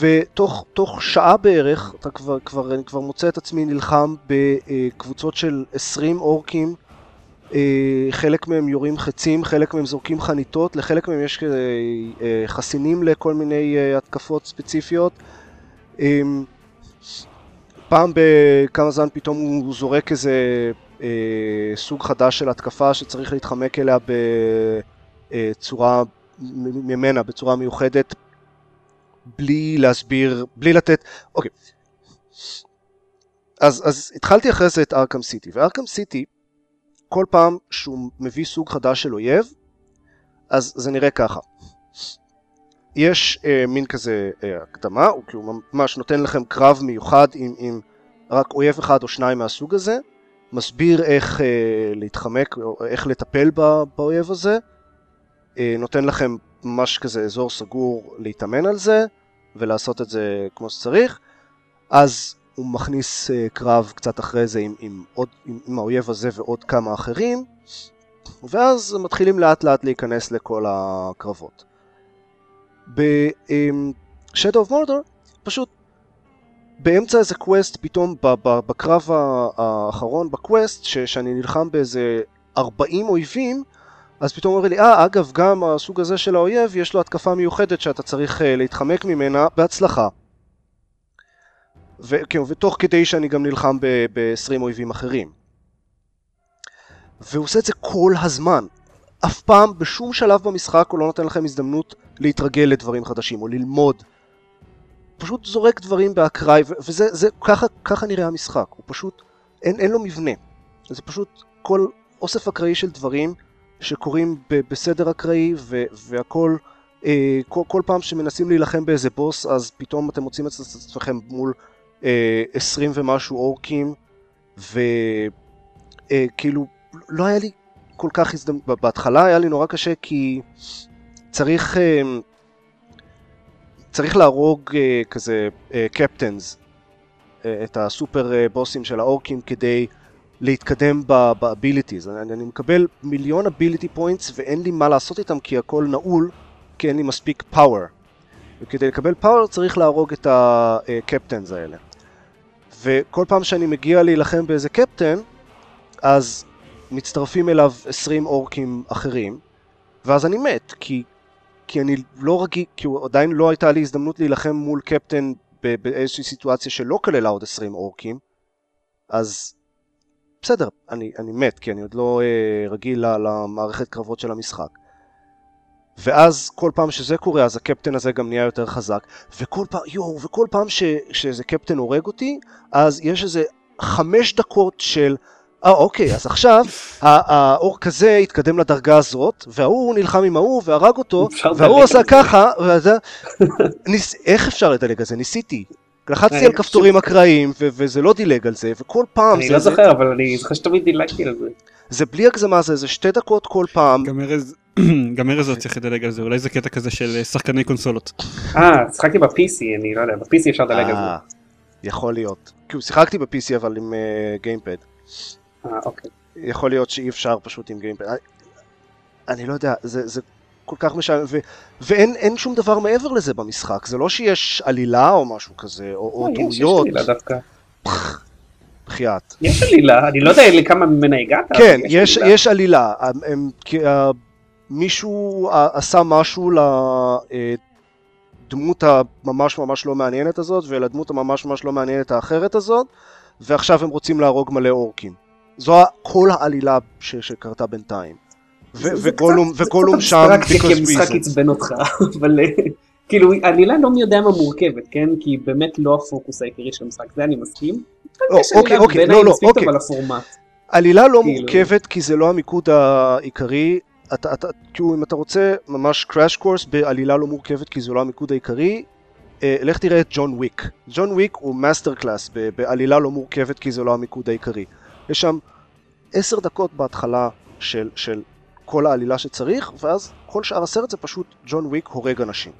ותוך תוך שעה בערך אתה כבר, כבר, אני כבר מוצא את עצמי נלחם בקבוצות של 20 אורקים חלק מהם יורים חצים, חלק מהם זורקים חניתות, לחלק מהם יש כזה, אה, חסינים לכל מיני אה, התקפות ספציפיות. אה, פעם בכמה זמן פתאום הוא זורק איזה אה, סוג חדש של התקפה שצריך להתחמק אליה בצורה ממנה, בצורה מיוחדת, בלי להסביר, בלי לתת, אוקיי. אז, אז התחלתי אחרי זה את ארקם סיטי, וארקם סיטי, כל פעם שהוא מביא סוג חדש של אויב, אז זה נראה ככה. יש אה, מין כזה אה, הקדמה, הוא כאילו ממש נותן לכם קרב מיוחד עם, עם רק אויב אחד או שניים מהסוג הזה, מסביר איך אה, להתחמק, איך לטפל בא, באויב הזה, אה, נותן לכם ממש כזה אזור סגור להתאמן על זה, ולעשות את זה כמו שצריך, אז הוא מכניס אה, קרב קצת אחרי זה עם, עם, עוד, עם, עם האויב הזה ועוד כמה אחרים, ואז מתחילים לאט לאט להיכנס לכל הקרבות. ב-Shadow of Mordor פשוט באמצע איזה quest פתאום בקרב האחרון ב quest שאני נלחם באיזה 40 אויבים אז פתאום אומר לי אה אגב גם הסוג הזה של האויב יש לו התקפה מיוחדת שאתה צריך uh, להתחמק ממנה בהצלחה ו- כן, ותוך כדי שאני גם נלחם ב-20 אויבים אחרים. והוא עושה את זה כל הזמן. אף פעם בשום שלב במשחק הוא לא נותן לכם הזדמנות להתרגל לדברים חדשים או ללמוד. פשוט זורק דברים באקראי, ו- וזה, זה, ככה, ככה נראה המשחק, הוא פשוט, אין, אין לו מבנה. זה פשוט כל אוסף אקראי של דברים שקורים ב- בסדר אקראי, ו- והכל, אה, כל, כל פעם שמנסים להילחם באיזה בוס, אז פתאום אתם מוצאים את עצמכם מול 20 ומשהו אורקים, וכאילו, לא היה לי כל כך הזדמנות, בהתחלה היה לי נורא קשה כי צריך... אה, צריך להרוג כזה captains, את הסופר בוסים של האורקים כדי להתקדם ב abilities. אני, אני מקבל מיליון ability points ואין לי מה לעשות איתם כי הכל נעול, כי אין לי מספיק power. וכדי לקבל power צריך להרוג את ה captains האלה. וכל פעם שאני מגיע להילחם באיזה captain, אז מצטרפים אליו 20 אורקים אחרים, ואז אני מת, כי כי אני לא רגיל, כי עדיין לא הייתה לי הזדמנות להילחם מול קפטן באיזושהי סיטואציה שלא כללה עוד 20 אורקים, אז בסדר, אני, אני מת, כי אני עוד לא אה, רגיל למערכת קרבות של המשחק. ואז כל פעם שזה קורה, אז הקפטן הזה גם נהיה יותר חזק, וכל פעם, יואו, וכל פעם ש, שאיזה קפטן הורג אותי, אז יש איזה חמש דקות של, אה אוקיי, אז עכשיו ה- האורק הזה התקדם לדרגה הזאת, וההוא נלחם עם ההוא והרג אותו, וההוא עשה זה. ככה, ואתה, ניס... איך אפשר לדלג על זה? ניסיתי. לחצתי על כפתורים אקראיים, ו- וזה לא דילג על זה, וכל פעם אני זה, לא זה, זוכר, אבל אני זוכר שתמיד דילגתי על זה. זה בלי הגזמה, זה איזה שתי דקות כל פעם, גם ארז, גם ארז עוד צריך לדלג על זה, אולי זה קטע כזה של אה, שחקני קונסולות. אה, שיחקתי ב-PC, אני לא יודע, ב-PC אפשר לדלג על זה. אה, יכול להיות. כאילו שיחקתי ב-PC אבל עם גיימפד. אה, אוקיי. יכול להיות שאי אפשר פשוט עם גיימפד. אני- לא יודע, זה, זה כל כך משעמם, ואין אין שום דבר מעבר לזה במשחק. זה לא שיש עלילה או משהו כזה, או, או אה, יש, יש דמויות. עלילה דווקא. בחייאת. יש עלילה, אני לא יודע לכמה ממנה הגעת. כן. יש עלילה. אה, מישהו אה, עשה משהו לדמות הממש ממש לא מעניינת הזאת, ולדמות הממש ממש לא מעניינת האחרת הזאת, ועכשיו הם רוצים להרוג מלא אורקים. זו כל העלילה ש, שקרתה בינתיים. וגולום, שם קצת אבסטרקציה, כי because המשחק. עצבן אותך, אבל אה, כאילו עלילה לא מי יודע מה מורכבת, כן? כי היא באמת לא הפוקוס העיקרי של המשחק, זה אני מסכים. יש אוקיי, אוקיי, לא, לא, אוקיי. עלילה לא כאילו- מורכבת כי זה לא המיקוד העיקרי. אתה, אתה, כאילו אם אתה רוצה ממש crash course בעלילה לא מורכבת כי זה לא המיקוד העיקרי, אה, לך תראה את John Wick. John Wick הוא master class בעלילה לא מורכבת כי זה לא המיקוד העיקרי. יש שם עשר דקות בהתחלה של, של כל העלילה שצריך, ואז כל שאר הסרט זה פשוט John Wick הורג אנשים.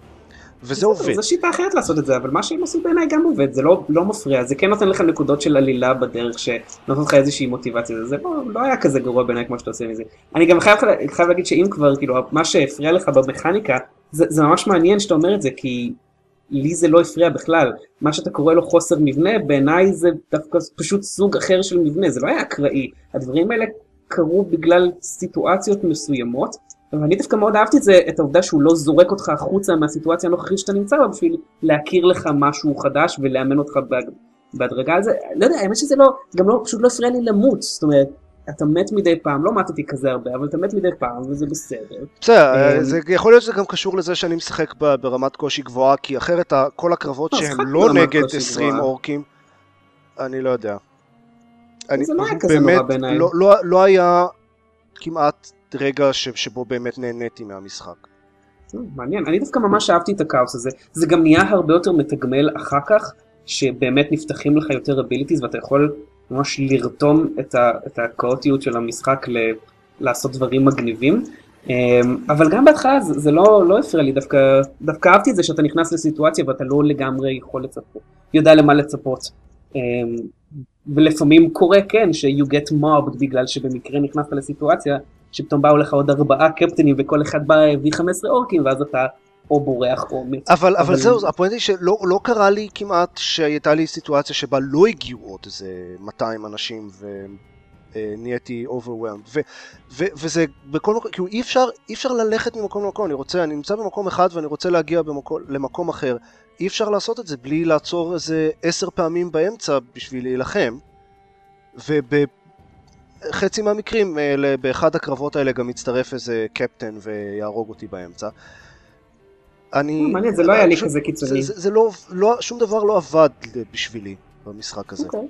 וזה בסדר, עובד. זו שיטה אחרת לעשות את זה, אבל מה שהם עשו בעיניי גם עובד, זה לא, לא מפריע, זה כן נותן לך נקודות של עלילה בדרך שנותן לך איזושהי מוטיבציה, זה לא, לא היה כזה גרוע בעיניי כמו שאתה עושה מזה. אני גם חייב, חייב להגיד שאם כבר, כאילו, מה שהפריע לך במכניקה, זה, זה ממש מעניין שאתה אומר את זה, כי לי זה לא הפריע בכלל. מה שאתה קורא לו חוסר מבנה, בעיניי זה דווקא פשוט סוג אחר של מבנה, זה לא היה אקראי. הדברים האלה קרו בגלל סיטואציות מסוימות, ואני דווקא מאוד אהבתי את זה, את העובדה שהוא לא זורק אותך החוצה מהסיטואציה הנוכחית שאתה נמצא בה בשביל להכיר לך משהו חדש ולאמן אותך בהד- בהדרגה על זה. לא יודע, האמת שזה לא, גם לא, פשוט לא הפריע לי למות, זאת אומרת, אתה מת מדי פעם, לא מתתי כזה הרבה, אבל אתה מת מדי פעם וזה בסדר. בסדר, אה, זה יכול להיות שזה גם קשור לזה שאני משחק ברמת קושי גבוהה, כי אחרת כל הקרבות לא, שהם לא נגד קושי 20 גבוהה. אורקים, אני לא יודע. זה לא היה כזה נורא בעיניי. לא- לא- לא היה כמעט רגע ש- שבו באמת נהניתי מהמשחק. מעניין, אני דווקא ממש אהבתי את הכאוס הזה, זה גם נהיה הרבה יותר מתגמל אחר כך, שבאמת נפתחים לך יותר abilities ואתה יכול ממש לרתום את, ה, את הכאוטיות של המשחק ל, לעשות דברים מגניבים. אמ, אבל גם בהתחלה זה, זה לא, לא הפריע לי, דווקא, דווקא אהבתי את זה שאתה נכנס לסיטואציה ואתה לא לגמרי יכול לצפות, יודע למה לצפות. אמ, ולפעמים קורה כן ש- you get mobbed בגלל שבמקרה נכנסת לסיטואציה שפתאום באו לך עוד ארבעה קפטנים וכל אחד בא הביא 15 אורקים ואז אתה או בורח או מת. אבל, אבל אבל- זהו, הפואנטה היא שלא לא קרה לי כמעט שהייתה לי סיטואציה שבה לא הגיעו עוד איזה 200 אנשים ונהייתי overwhelmed. ו, ו, וזה בכל מקום, כאילו אי אפשר, אי אפשר ללכת ממקום למקום, אני רוצה, אני נמצא במקום אחד ואני רוצה להגיע במקום, למקום אחר. אי אפשר לעשות את זה בלי לעצור איזה עשר פעמים באמצע בשביל להילחם. ובחצי מהמקרים, אה, באחד הקרבות האלה גם יצטרף איזה קפטן ויהרוג אותי באמצע. אני... מעניין, זה לא היה לי כזה קיצוני. זה, זה, זה לא, לא, שום דבר לא עבד בשבילי במשחק הזה. אוקיי.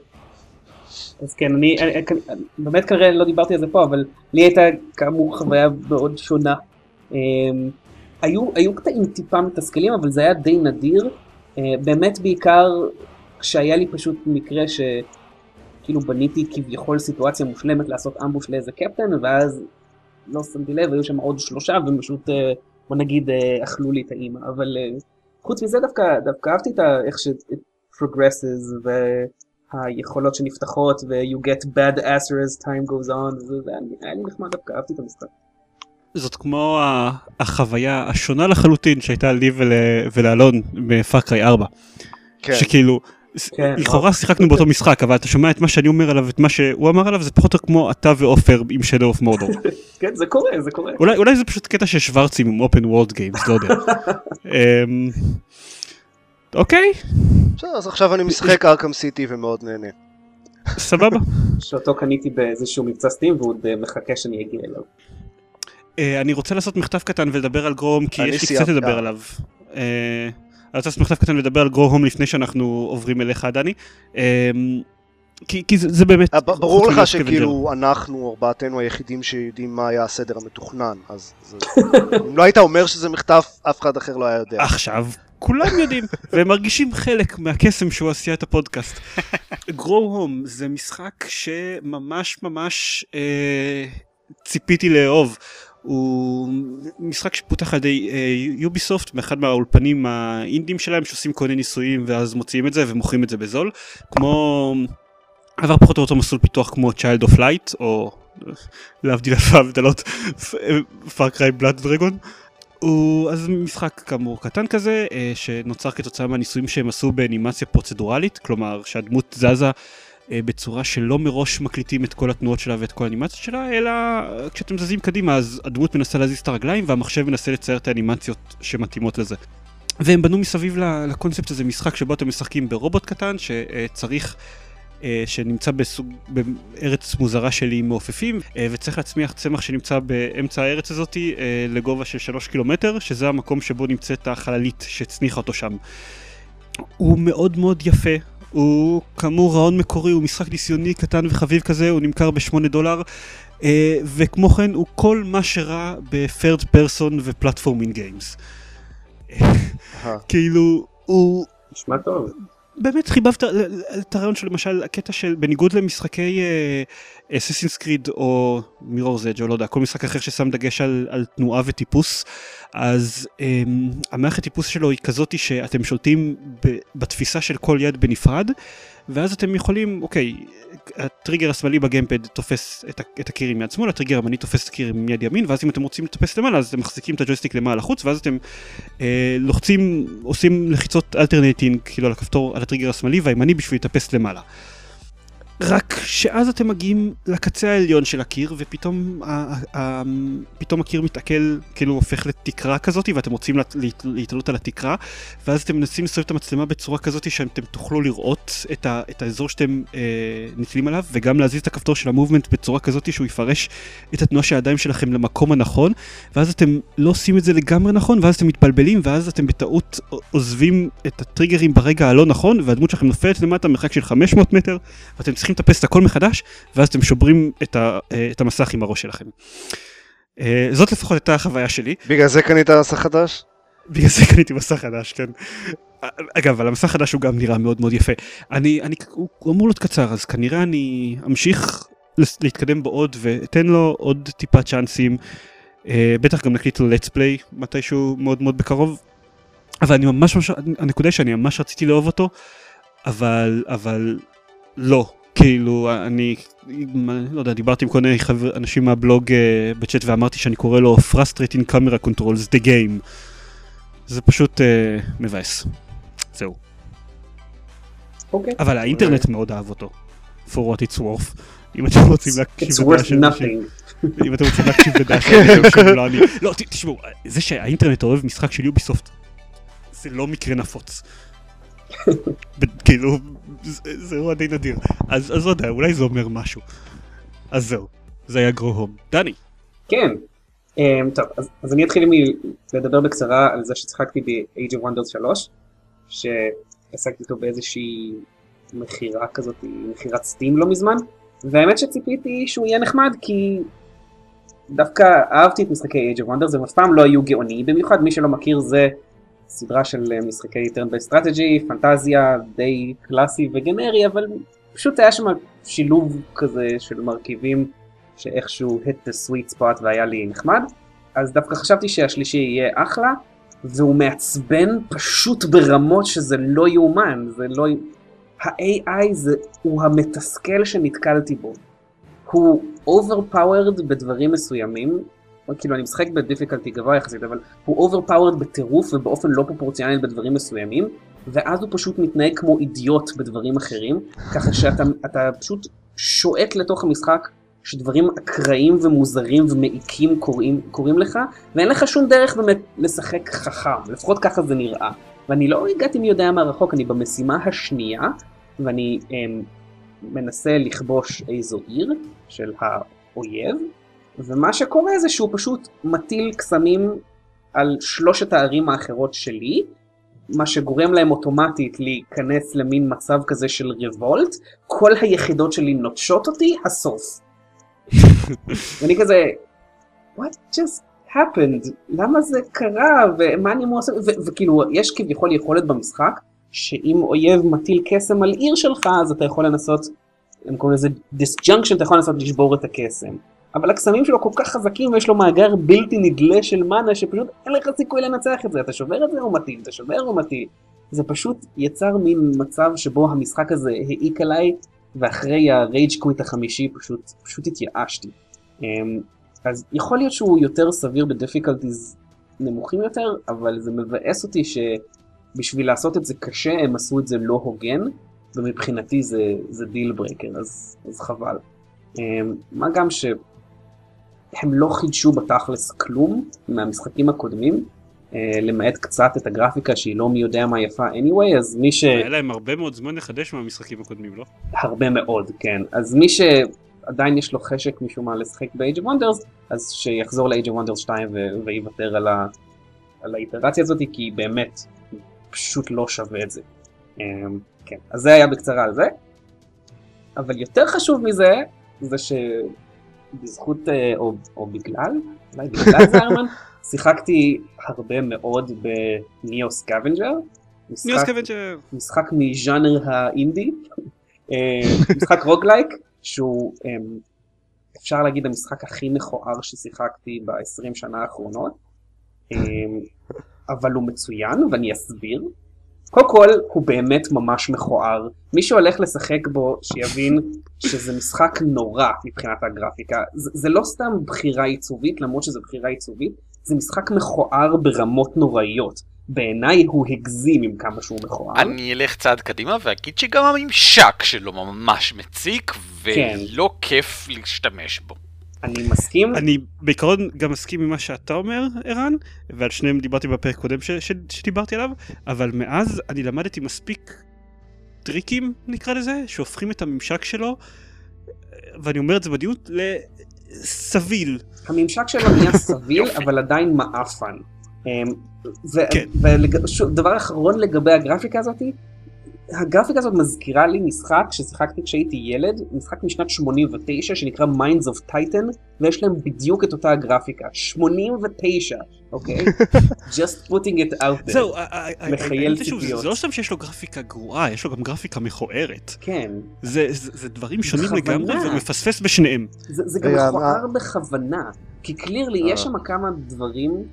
אז כן, אני, אני, אני באמת כנראה לא דיברתי על זה פה, אבל לי הייתה כאמור חוויה מאוד שונה. Um, היו, היו קטעים טיפה מתסכלים, אבל זה היה די נדיר. באמת בעיקר כשהיה לי פשוט מקרה שכאילו בניתי כביכול סיטואציה מושלמת לעשות אמבוש לאיזה קפטן, ואז לא שמתי לב, היו שם עוד שלושה, והם פשוט, uh, בוא נגיד, uh, אכלו לי את האימא. אבל uh, חוץ מזה דווקא, דווקא אהבתי את ה- איך ש... it progresses, ו... היכולות שנפתחות ו- you get bad asser as time goes on, וזה זה היה- לי נחמד דווקא, אהבתי את המשחק. זאת כמו החוויה השונה לחלוטין שהייתה לי ול, ולאלון ב Far Cry 4. כן. שכאילו, לכאורה שיחקנו באותו משחק אבל אתה שומע את מה שאני אומר עליו ואת מה שהוא אמר עליו זה פחות או כמו אתה ועופר עם Shadow of Mordor. כן, זה קורה, זה קורה. אולי אולי זה פשוט קטע של שוורצים עם open world games לא יודע. אמ, אוקיי בסדר, אז עכשיו אני משחק Arkham City ומאוד נהנה. סבבה. שאותו קניתי באיזשהו מבצע Steam והוא עוד אה, מחכה שאני אגיע אליו. אה, אני רוצה לעשות מכתב קטן ולדבר על גרום, כי יש לי קצת לדבר אה. עליו. אני רוצה לעשות מכתב קטן ולדבר על גרו-הום לפני שאנחנו עוברים אליך, דני. אה, כי כי זה זה באמת... אה, ברור לך. שכאילו אנחנו ארבעתנו היחידים שיודעים מה היה הסדר המתוכנן, אז זה- אם לא היית אומר שזה מחטף, אף אחד אחר לא היה יודע. עכשיו כולם יודעים והם מרגישים חלק מהקסם שהוא עשייה את הפודקאסט. גרו הום זה משחק שממש ממש אה, ציפיתי לאהוב. הוא משחק שפותח על ידי יוביסופט מאחד מהאולפנים האינדים שלהם שעושים כל מיני ניסויים ואז מוציאים את זה ומוכרים את זה בזול כמו עבר פחות או יותר מסלול פיתוח כמו Child of Light או להבדיל אלפי הבדלות פארקריי בלאד דרגון. הוא אז משחק כאמור קטן כזה אה, שנוצר כתוצאה מהניסויים שהם עשו באנימציה פרוצדורלית כלומר שהדמות זזה בצורה שלא מראש מקליטים את כל התנועות שלה ואת כל האנימציות שלה אלא אה, כשאתם זזים קדימה אז הדמות מנסה להזיז את הרגליים והמחשב מנסה לצייר את האנימציות שמתאימות לזה. והם בנו מסביב לקונספט הזה משחק שבו אתם משחקים ברובוט קטן שצריך אה, שנמצא בסוג, בארץ מוזרה של איים מעופפים אה, וצריך להצמיח צמח שנמצא באמצע הארץ הזאת אה, לגובה של 3 קילומטר שזה המקום שבו נמצאת החללית שהצניחה אותו שם. הוא מאוד מאוד יפה הוא כאמור רעיון מקורי הוא משחק ניסיוני קטן וחביב כזה הוא נמכר ב-8 דולר אה, וכמו כן הוא כל מה שרע ב-third person ופלטפורמינג גיימס. כאילו הוא נשמע טוב. באמת חיבבת את הרעיון של למשל הקטע של בניגוד למשחקי אססינס קריד או מירור's אדג' או לא יודע כל משחק אחר ששם דגש על, על תנועה וטיפוס אז um, המערכת טיפוס שלו היא כזאתי שאתם שולטים ב, בתפיסה של כל יד בנפרד ואז אתם יכולים אוקיי הטריגר השמאלי ב gamepad תופס את, הקיר עם יד שמאל הטריגר הימני תופס את הקיר עם יד ימין ואז אם אתם רוצים לטפס למעלה אז אתם מחזיקים את הג'ויסטיק למעלה לחוץ ואז אתם אה, לוחצים עושים לחיצות alternating כאילו על הכפתור על הטריגר השמאלי והימני בשביל לטפס למעלה. רק שאז אתם מגיעים לקצה העליון של הקיר ופתאום ה- ה- פתאום הקיר מתעכל כאילו הופך לתקרה כזאת ואתם רוצים להת- להת- להתעלות על התקרה ואז אתם מנסים לסובב את המצלמה בצורה כזאת שאתם תוכלו לראות את, ה- את האזור שאתם אה, נתלים עליו וגם להזיז את הכפתור של המובמנט בצורה כזאת שהוא יפרש את התנועה של הידיים שלכם למקום הנכון ואז אתם לא עושים את זה לגמרי נכון ואז אתם מתבלבלים ואז אתם בטעות עוזבים את הטריגרים ברגע הלא נכון והדמות שלכם נופלת למטה מרחק של 500 מטר ואתם צריכים לטפס את הכל מחדש ואז אתם שוברים את, ה, אה, את המסך עם הראש שלכם. אה, זאת לפחות הייתה החוויה שלי בגלל זה קנית מסך חדש? בגלל זה קניתי מסך חדש כן. אגב אבל המסך חדש הוא גם נראה מאוד מאוד יפה אני אני הוא, הוא אמור להיות קצר אז כנראה אני אמשיך להתקדם בו עוד ואתן לו עוד טיפה צ'אנסים אה, בטח גם נקליט לו let's play מתישהו מאוד מאוד בקרוב אבל אני ממש ממש הנקודה שאני ממש רציתי לאהוב אותו אבל אבל לא כאילו אני לא יודע דיברתי עם כל מיני חבר, אנשים מהבלוג אה, בצ'אט ואמרתי שאני קורא לו frustrating camera controls the game זה פשוט אה, מבאס זהו אוקיי. אבל האינטרנט מאוד אהב אותו for what it's worth אם אתם רוצים להקשיב לדעה של אנשים-. אם אתם רוצים להקשיב לדעה של אנשים לא אני לא תשמעו זה שהאינטרנט אוהב משחק של יוביסופט זה לא מקרה נפוץ. כאילו זה- אירוע די נדיר אז לא יודע אולי זה אומר משהו. אז זהו זה היה גרו הום דני כן. Um, טוב, אז, אז אני אתחיל מלדבר בקצרה על זה שצחקתי ב-Age of Wonders 3, שעסקתי איתו באיזושהי מכירה כזאת, מכירת סטים לא מזמן, והאמת שציפיתי שהוא יהיה נחמד כי דווקא אהבתי את משחקי Age of Wonders, הם אף פעם לא היו גאוניים, במיוחד מי שלא מכיר זה סדרה של אה, משחקי turn by פנטזיה די קלאסי וגנרי, אבל פשוט היה שם שילוב כזה של מרכיבים שאיכשהו hit the sweet spot והיה לי נחמד, אז דווקא חשבתי שהשלישי יהיה אחלה, והוא מעצבן פשוט ברמות שזה לא יאומן, זה לא... ה-AI זה, הוא המתסכל שנתקלתי בו. הוא overpowered בדברים מסוימים, כאילו אני משחק בדיפיקלטי גבוה יחסית, אבל הוא overpowered בטירוף ובאופן לא פרופורציונלי בדברים מסוימים, ואז הוא פשוט מתנהג כמו אידיוט בדברים אחרים, ככה שאתה אתה פשוט שועט לתוך המשחק שדברים אקראיים ומוזרים ומעיקים קורים, קורים לך, ואין לך שום דרך באמת לשחק חכם, לפחות ככה זה נראה. ואני לא הגעתי מי יודע מה רחוק, אני במשימה השנייה, ואני אמ, מנסה לכבוש איזו עיר של האויב, ומה שקורה זה שהוא פשוט מטיל קסמים על שלושת הערים האחרות שלי, מה שגורם להם אוטומטית להיכנס למין מצב כזה של רבולט, כל היחידות שלי נוטשות אותי, הסוף. ואני כזה, what just happened? למה זה קרה? ומה אני? ו- וכאילו, יש כביכול יכולת במשחק, שאם אויב מטיל קסם על עיר שלך, אז אתה יכול לנסות, הם קוראים לזה disjunction, אתה יכול לנסות לשבור את הקסם. אבל הקסמים שלו כל כך חזקים ויש לו מאגר בלתי נדלה של מנה שפשוט אין לך סיכוי לנצח את זה, אתה שובר את זה או מטיל, אתה שובר או מטיל. זה פשוט יצר מין מצב שבו המשחק הזה העיק עליי, ואחרי ה rage quit החמישי פשוט, פשוט התייאשתי. אמ, אז יכול להיות שהוא יותר סביר ב difficulties נמוכים יותר, אבל זה מבאס אותי שבשביל לעשות את זה קשה הם עשו את זה לא הוגן, ומבחינתי זה, זה deal breaker, אז, אז חבל. אמ, מה גם שהם לא חידשו בתכלס כלום מהמשחקים הקודמים, אה, למעט קצת את הגרפיקה שהיא לא מי יודע מה יפה anyway, אז מי ש... היה להם הרבה מאוד זמן לחדש מהמשחקים הקודמים, לא? הרבה מאוד, כן. אז מי שעדיין יש לו חשק משום מה לשחק ב-Age of Wonders, אז שיחזור ל-Age of Wonders 2 ו- ויוותר על, ה- על האיטרציה הזאת, כי באמת פשוט לא שווה את זה. אמ, כן, אז זה היה בקצרה על זה. אבל יותר חשוב מזה, זה שבזכות, אה, או, או בגלל, אולי בגלל זה ארמן, שיחקתי הרבה מאוד ב-NEO Scavenger. NEO Scavenger. משחק מז'אנר האינדי, אה, משחק roguelike, שהוא אה, אפשר להגיד המשחק הכי מכוער ששיחקתי ב-20 שנה האחרונות, אה, אבל הוא מצוין ואני אסביר. קודם כל הוא באמת ממש מכוער, מי שהולך לשחק בו שיבין שזה משחק נורא מבחינת הגרפיקה, זה, זה לא סתם בחירה עיצובית למרות שזה בחירה עיצובית, זה משחק מכוער ברמות נוראיות. בעיניי הוא הגזים עם כמה שהוא מכוער. אני אלך צעד קדימה ואגיד שגם הממשק שלו ממש מציק, כן. ולא כיף להשתמש בו. אני מסכים, אני בעיקרון גם מסכים עם מה שאתה אומר, ערן, ועל שניהם דיברתי בפרק קודם ש- ש- שדיברתי עליו, אבל מאז אני למדתי מספיק טריקים, נקרא לזה, שהופכים את הממשק שלו, ואני אומר את זה בדיוק, לסביל. הממשק שלו נהיה סביל. אבל עדיין מעפן. אמ, ו- כן. ולג- שוב, דבר אחרון לגבי הגרפיקה הזאתי, הגרפיקה הזאת מזכירה לי משחק ששיחקתי כשהייתי ילד, משחק משנת 89 שנקרא Minds of Titan, ויש להם בדיוק את אותה הגרפיקה, 89, אוקיי? Just putting it out there. זהו, ה- ה- ה- מחייל ציפיות. זה לא סתם שיש לו גרפיקה גרועה, יש לו גם גרפיקה מכוערת. כן, זה, זה, זה דברים שונים. לגמרי ומפספס בשניהם. זה, זה גם מכוער בכוונה, כי קלירלי יש אה. שם כמה דברים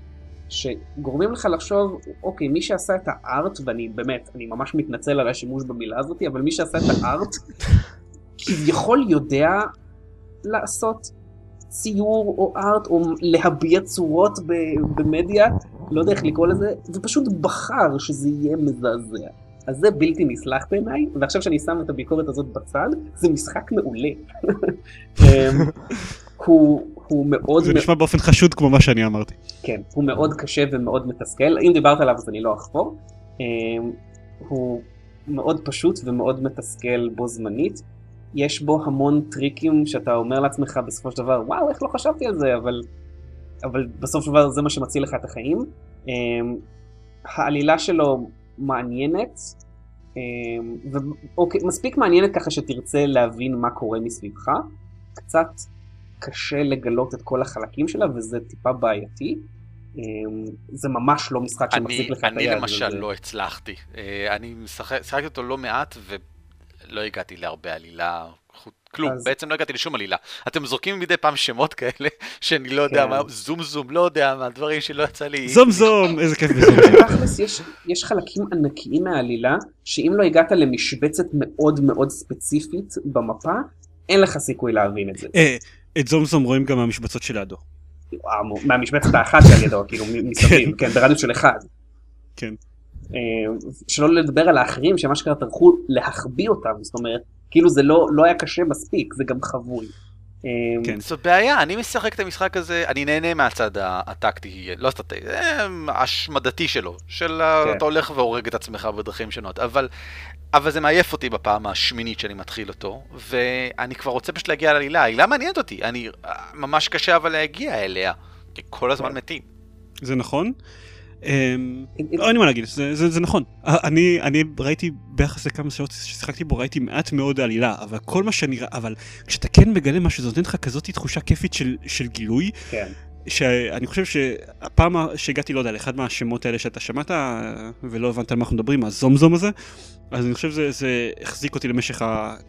שגורמים לך לחשוב, אוקיי, מי שעשה את הארט, ואני באמת, אני ממש מתנצל על השימוש במילה הזאת, אבל מי שעשה את הארט, כביכול יודע לעשות ציור או ארט, או להביע צורות במדיה, לא יודע איך לקרוא לזה, ופשוט בחר שזה יהיה מזעזע. אז זה בלתי נסלח בעיניי, ועכשיו שאני שם את הביקורת הזאת בצד, זה משחק מעולה. אמ, הוא, הוא מאוד, זה נשמע באופן חשוד כמו מה שאני אמרתי. כן, הוא מאוד קשה ומאוד מתסכל, אם דיברת עליו אז אני לא אחפור. אמ, הוא מאוד פשוט ומאוד מתסכל בו זמנית. יש בו המון טריקים שאתה אומר לעצמך בסופו של דבר, וואו, איך לא חשבתי על זה, אבל, אבל בסוף של דבר זה מה שמציל לך את החיים. אמ, העלילה שלו מעניינת, אמ, ואוקיי, מספיק מעניינת ככה שתרצה להבין מה קורה מסביבך. קצת קשה לגלות את כל החלקים שלה וזה טיפה בעייתי. אמ, זה ממש לא משחק שמחזיק אני, לך את אני היד. למשל זה- לא הצלחתי. אה, אני משחק- שיחקתי אותו לא מעט ולא הגעתי להרבה עלילה. כלום, אז- בעצם לא הגעתי לשום עלילה. אתם זורקים מדי פעם שמות כאלה, שאני לא יודע כן. מה, זום זום, לא יודע מה, דברים שלא יצא לי. זום זום, איזה כיף בזום. תכלס יש, יש חלקים ענקיים מהעלילה, שאם לא הגעת למשבצת מאוד מאוד ספציפית במפה, אין לך סיכוי להבין את זה. אה, את זום זום רואים גם מהמשבצות שלידו. וואו, מהמשבצת האחת שעל ידו, כאילו מסביב, כן, ברדיוס של אחד. כן. אה, שלא לדבר על האחרים שמה שקרה טרחו להחביא אותם, זאת אומרת, כאילו זה לא, לא היה קשה מספיק, זה גם חבוי. אמ, כן. זאת בעיה, אני משחק את המשחק הזה, אני נהנה מהצד הטקטי, לא סטטי, השמדתי שלו, של כן. אתה הולך והורג את עצמך בדרכים שונות, אבל, אבל זה מעייף אותי בפעם השמינית שאני מתחיל אותו, ואני כבר רוצה פשוט להגיע לעלילה, העלילה מעניינת אותי, אני, ממש קשה אבל להגיע אליה, כי כל הזמן כן. מתים. זה נכון. אמ, לא, אין לי מה להגיד, זה, נכון. אני, ראיתי ביחס לכמה שעות ששיחקתי בו, ראיתי מעט מאוד עלילה, אבל כל מה שאני ראה, אבל כשאתה כן מגלה משהו, זה נותן לך כזאת תחושה כיפית של, של גילוי, כן. שאני חושב שהפעם שהגעתי, לא יודע, לאחד מהשמות האלה שאתה שמעת ולא הבנת על מה אנחנו מדברים, הזומזום הזה, אז אני חושב שזה זה החזיק אותי למשך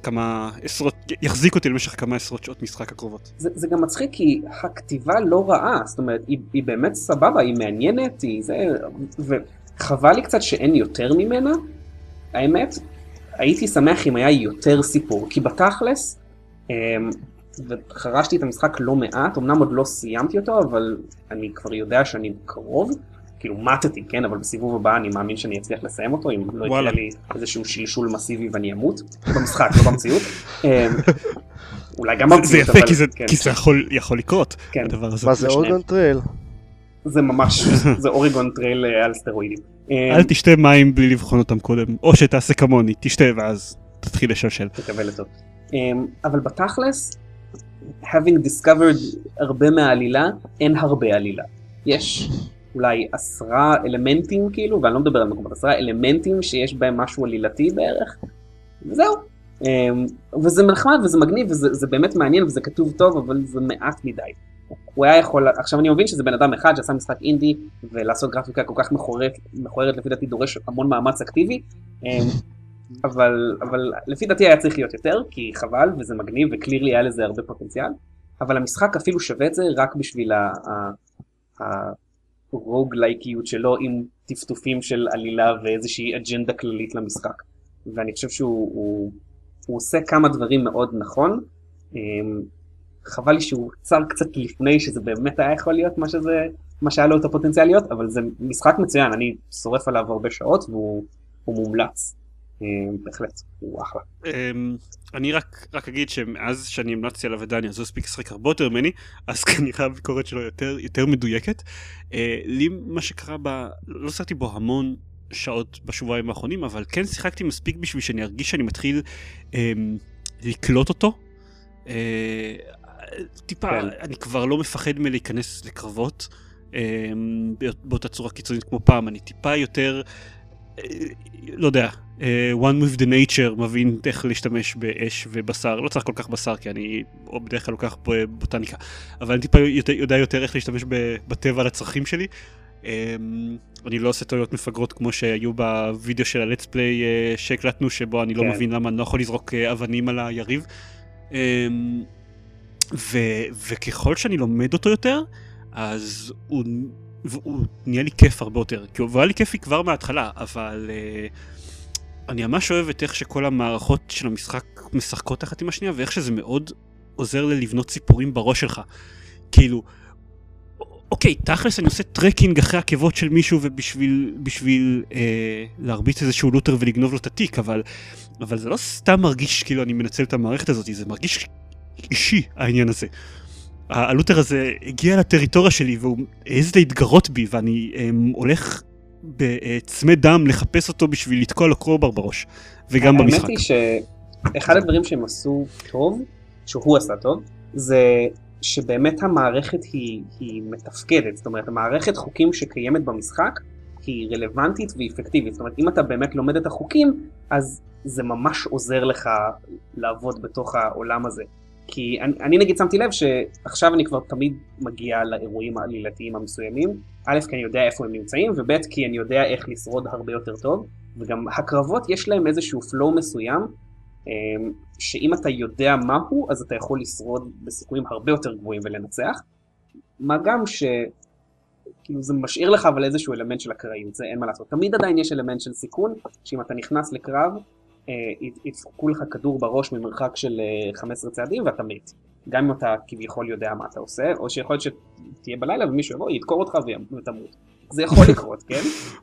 כמה עשרות, יחזיק אותי למשך כמה עשרות שעות משחק הקרובות. זה, זה גם מצחיק כי הכתיבה לא רעה, זאת אומרת, היא, היא באמת סבבה, היא מעניינת, היא זה, וחבל לי קצת שאין יותר ממנה, האמת, הייתי שמח אם היה יותר סיפור, כי בתכלס, אמ, וחרשתי את המשחק לא מעט, אמנם עוד לא סיימתי אותו, אבל אני כבר יודע שאני קרוב, כאילו מתתי, כן, אבל בסיבוב הבא אני מאמין שאני אצליח לסיים אותו, אם לא יקרה. לי איזשהו שלשול מסיבי ואני אמות, במשחק, לא במציאות. אמ, אולי גם זה, במציאות, זה יפה אבל כי זה, כן, כי זה יכול, יכול לקרות, כן. הדבר הזה. מה זה. Oregon Trail? זה ממש, זה Oregon Trail אה, על סטרואידים. אמ, אל תשתה מים בלי לבחון אותם קודם, או שתעשה כמוני, תשתה ואז תתחיל לשלשל. תקבל אותו. אמ, אבל בתכלס, having discovered הרבה מהעלילה, אין הרבה עלילה. יש אולי עשרה אלמנטים כאילו, ואני לא מדבר על מקומות, עשרה אלמנטים שיש בהם משהו עלילתי בערך, וזהו. אמ, וזה נחמד וזה מגניב וזה זה באמת מעניין וזה כתוב טוב, אבל זה מעט מדי. הוא היה יכול, עכשיו אני מבין שזה בן אדם אחד שעשה משחק אינדי, ולעשות גרפיקה כל כך מכוערת, מכוערת לפי דעתי דורש המון מאמץ אקטיבי, אמ, אבל, אבל לפי דעתי היה צריך להיות יותר, כי חבל וזה מגניב וקלירלי היה לזה הרבה פוטנציאל, אבל המשחק אפילו שווה את זה רק בשביל הרוגלייקיות שלו עם טפטופים של עלילה ואיזושהי אג'נדה כללית למשחק. ואני חושב שהוא הוא, הוא עושה כמה דברים מאוד נכון. אמ, חבל לי שהוא צר קצת לפני שזה באמת היה יכול להיות מה שזה, מה שהיה לו את הפוטנציאל להיות, אבל זה משחק מצוין, אני שורף עליו הרבה שעות והוא הוא מומלץ. אמ, בהחלט, הוא אחלה. אמ, אני רק, רק אגיד שמאז שאני המלצתי עליו את דני אז הוא הספיק לשחק הרבה יותר ממני אז כנראה הביקורת שלו יותר, יותר מדויקת. אה, לי מה שקרה ב... לא שיחקתי בו המון שעות בשבועיים האחרונים אבל כן שיחקתי מספיק בשביל שאני ארגיש שאני מתחיל אמ, לקלוט אותו. אה, טיפה כן. אני כבר לא מפחד מלהיכנס לקרבות אמ, באות- באותה צורה קיצונית כמו פעם אני טיפה יותר אה, לא יודע אה, one with the nature מבין איך להשתמש באש ובשר לא צריך כל כך בשר כי אני או בדרך כלל לוקח בוטניקה אבל אני טיפה יותר, יודע יותר איך להשתמש בטבע לצרכים שלי. אמ, אני לא עושה טעויות מפגרות כמו שהיו בווידאו של הלטס פליי אה, שהקלטנו שבו אני לא כן. מבין למה אני לא יכול לזרוק אה, אבנים על היריב. אמ, ו- וככל שאני לומד אותו יותר אז הוא, הוא נהיה לי כיף הרבה יותר כי הוא היה לי כיפי כבר מההתחלה אבל אה, אני ממש אוהב את איך שכל המערכות של המשחק משחקות אחת עם השנייה ואיך שזה מאוד עוזר לי לבנות סיפורים בראש שלך כאילו אוקיי תכלס אני עושה tracking אחרי עקבות של מישהו ובשביל בשביל אה, להרביץ איזשהו looter ולגנוב לו את התיק אבל אבל זה לא סתם מרגיש כאילו אני מנצל את המערכת הזאת זה מרגיש אישי העניין הזה. הלוטר הזה הגיע לטריטוריה שלי והוא העז להתגרות בי ואני um, הולך בצמא דם לחפש אותו בשביל לתקוע לו קרובר בראש וגם במשחק. האמת היא שאחד הדברים שהם עשו טוב, שהוא עשה טוב, זה שבאמת המערכת היא, היא מתפקדת, זאת אומרת המערכת חוקים שקיימת במשחק היא רלוונטית ואפקטיבית, זאת אומרת אם אתה באמת לומד את החוקים אז זה ממש עוזר לך לעבוד בתוך העולם הזה. כי אני, אני נגיד שמתי לב שעכשיו אני כבר תמיד מגיע לאירועים העלילתיים המסוימים, א' כי אני יודע איפה הם נמצאים וב' כי אני יודע איך לשרוד הרבה יותר טוב וגם הקרבות יש להם איזשהו flow מסוים אמ, שאם אתה יודע מהו אז אתה יכול לשרוד בסיכויים הרבה יותר גבוהים ולנצח מה גם ש... כאילו זה משאיר לך אבל איזשהו אלמנט של אקראיות, זה אין מה לעשות. תמיד עדיין יש אלמנט של סיכון, שאם אתה נכנס לקרב, ידפקו לך כדור בראש ממרחק של אה, 15 צעדים ואתה מת. גם אם אתה כביכול יודע מה אתה עושה, או שיכול להיות שתהיה בלילה ומישהו יבוא, ידקור אותך ותמות. זה יכול לקרות, כן?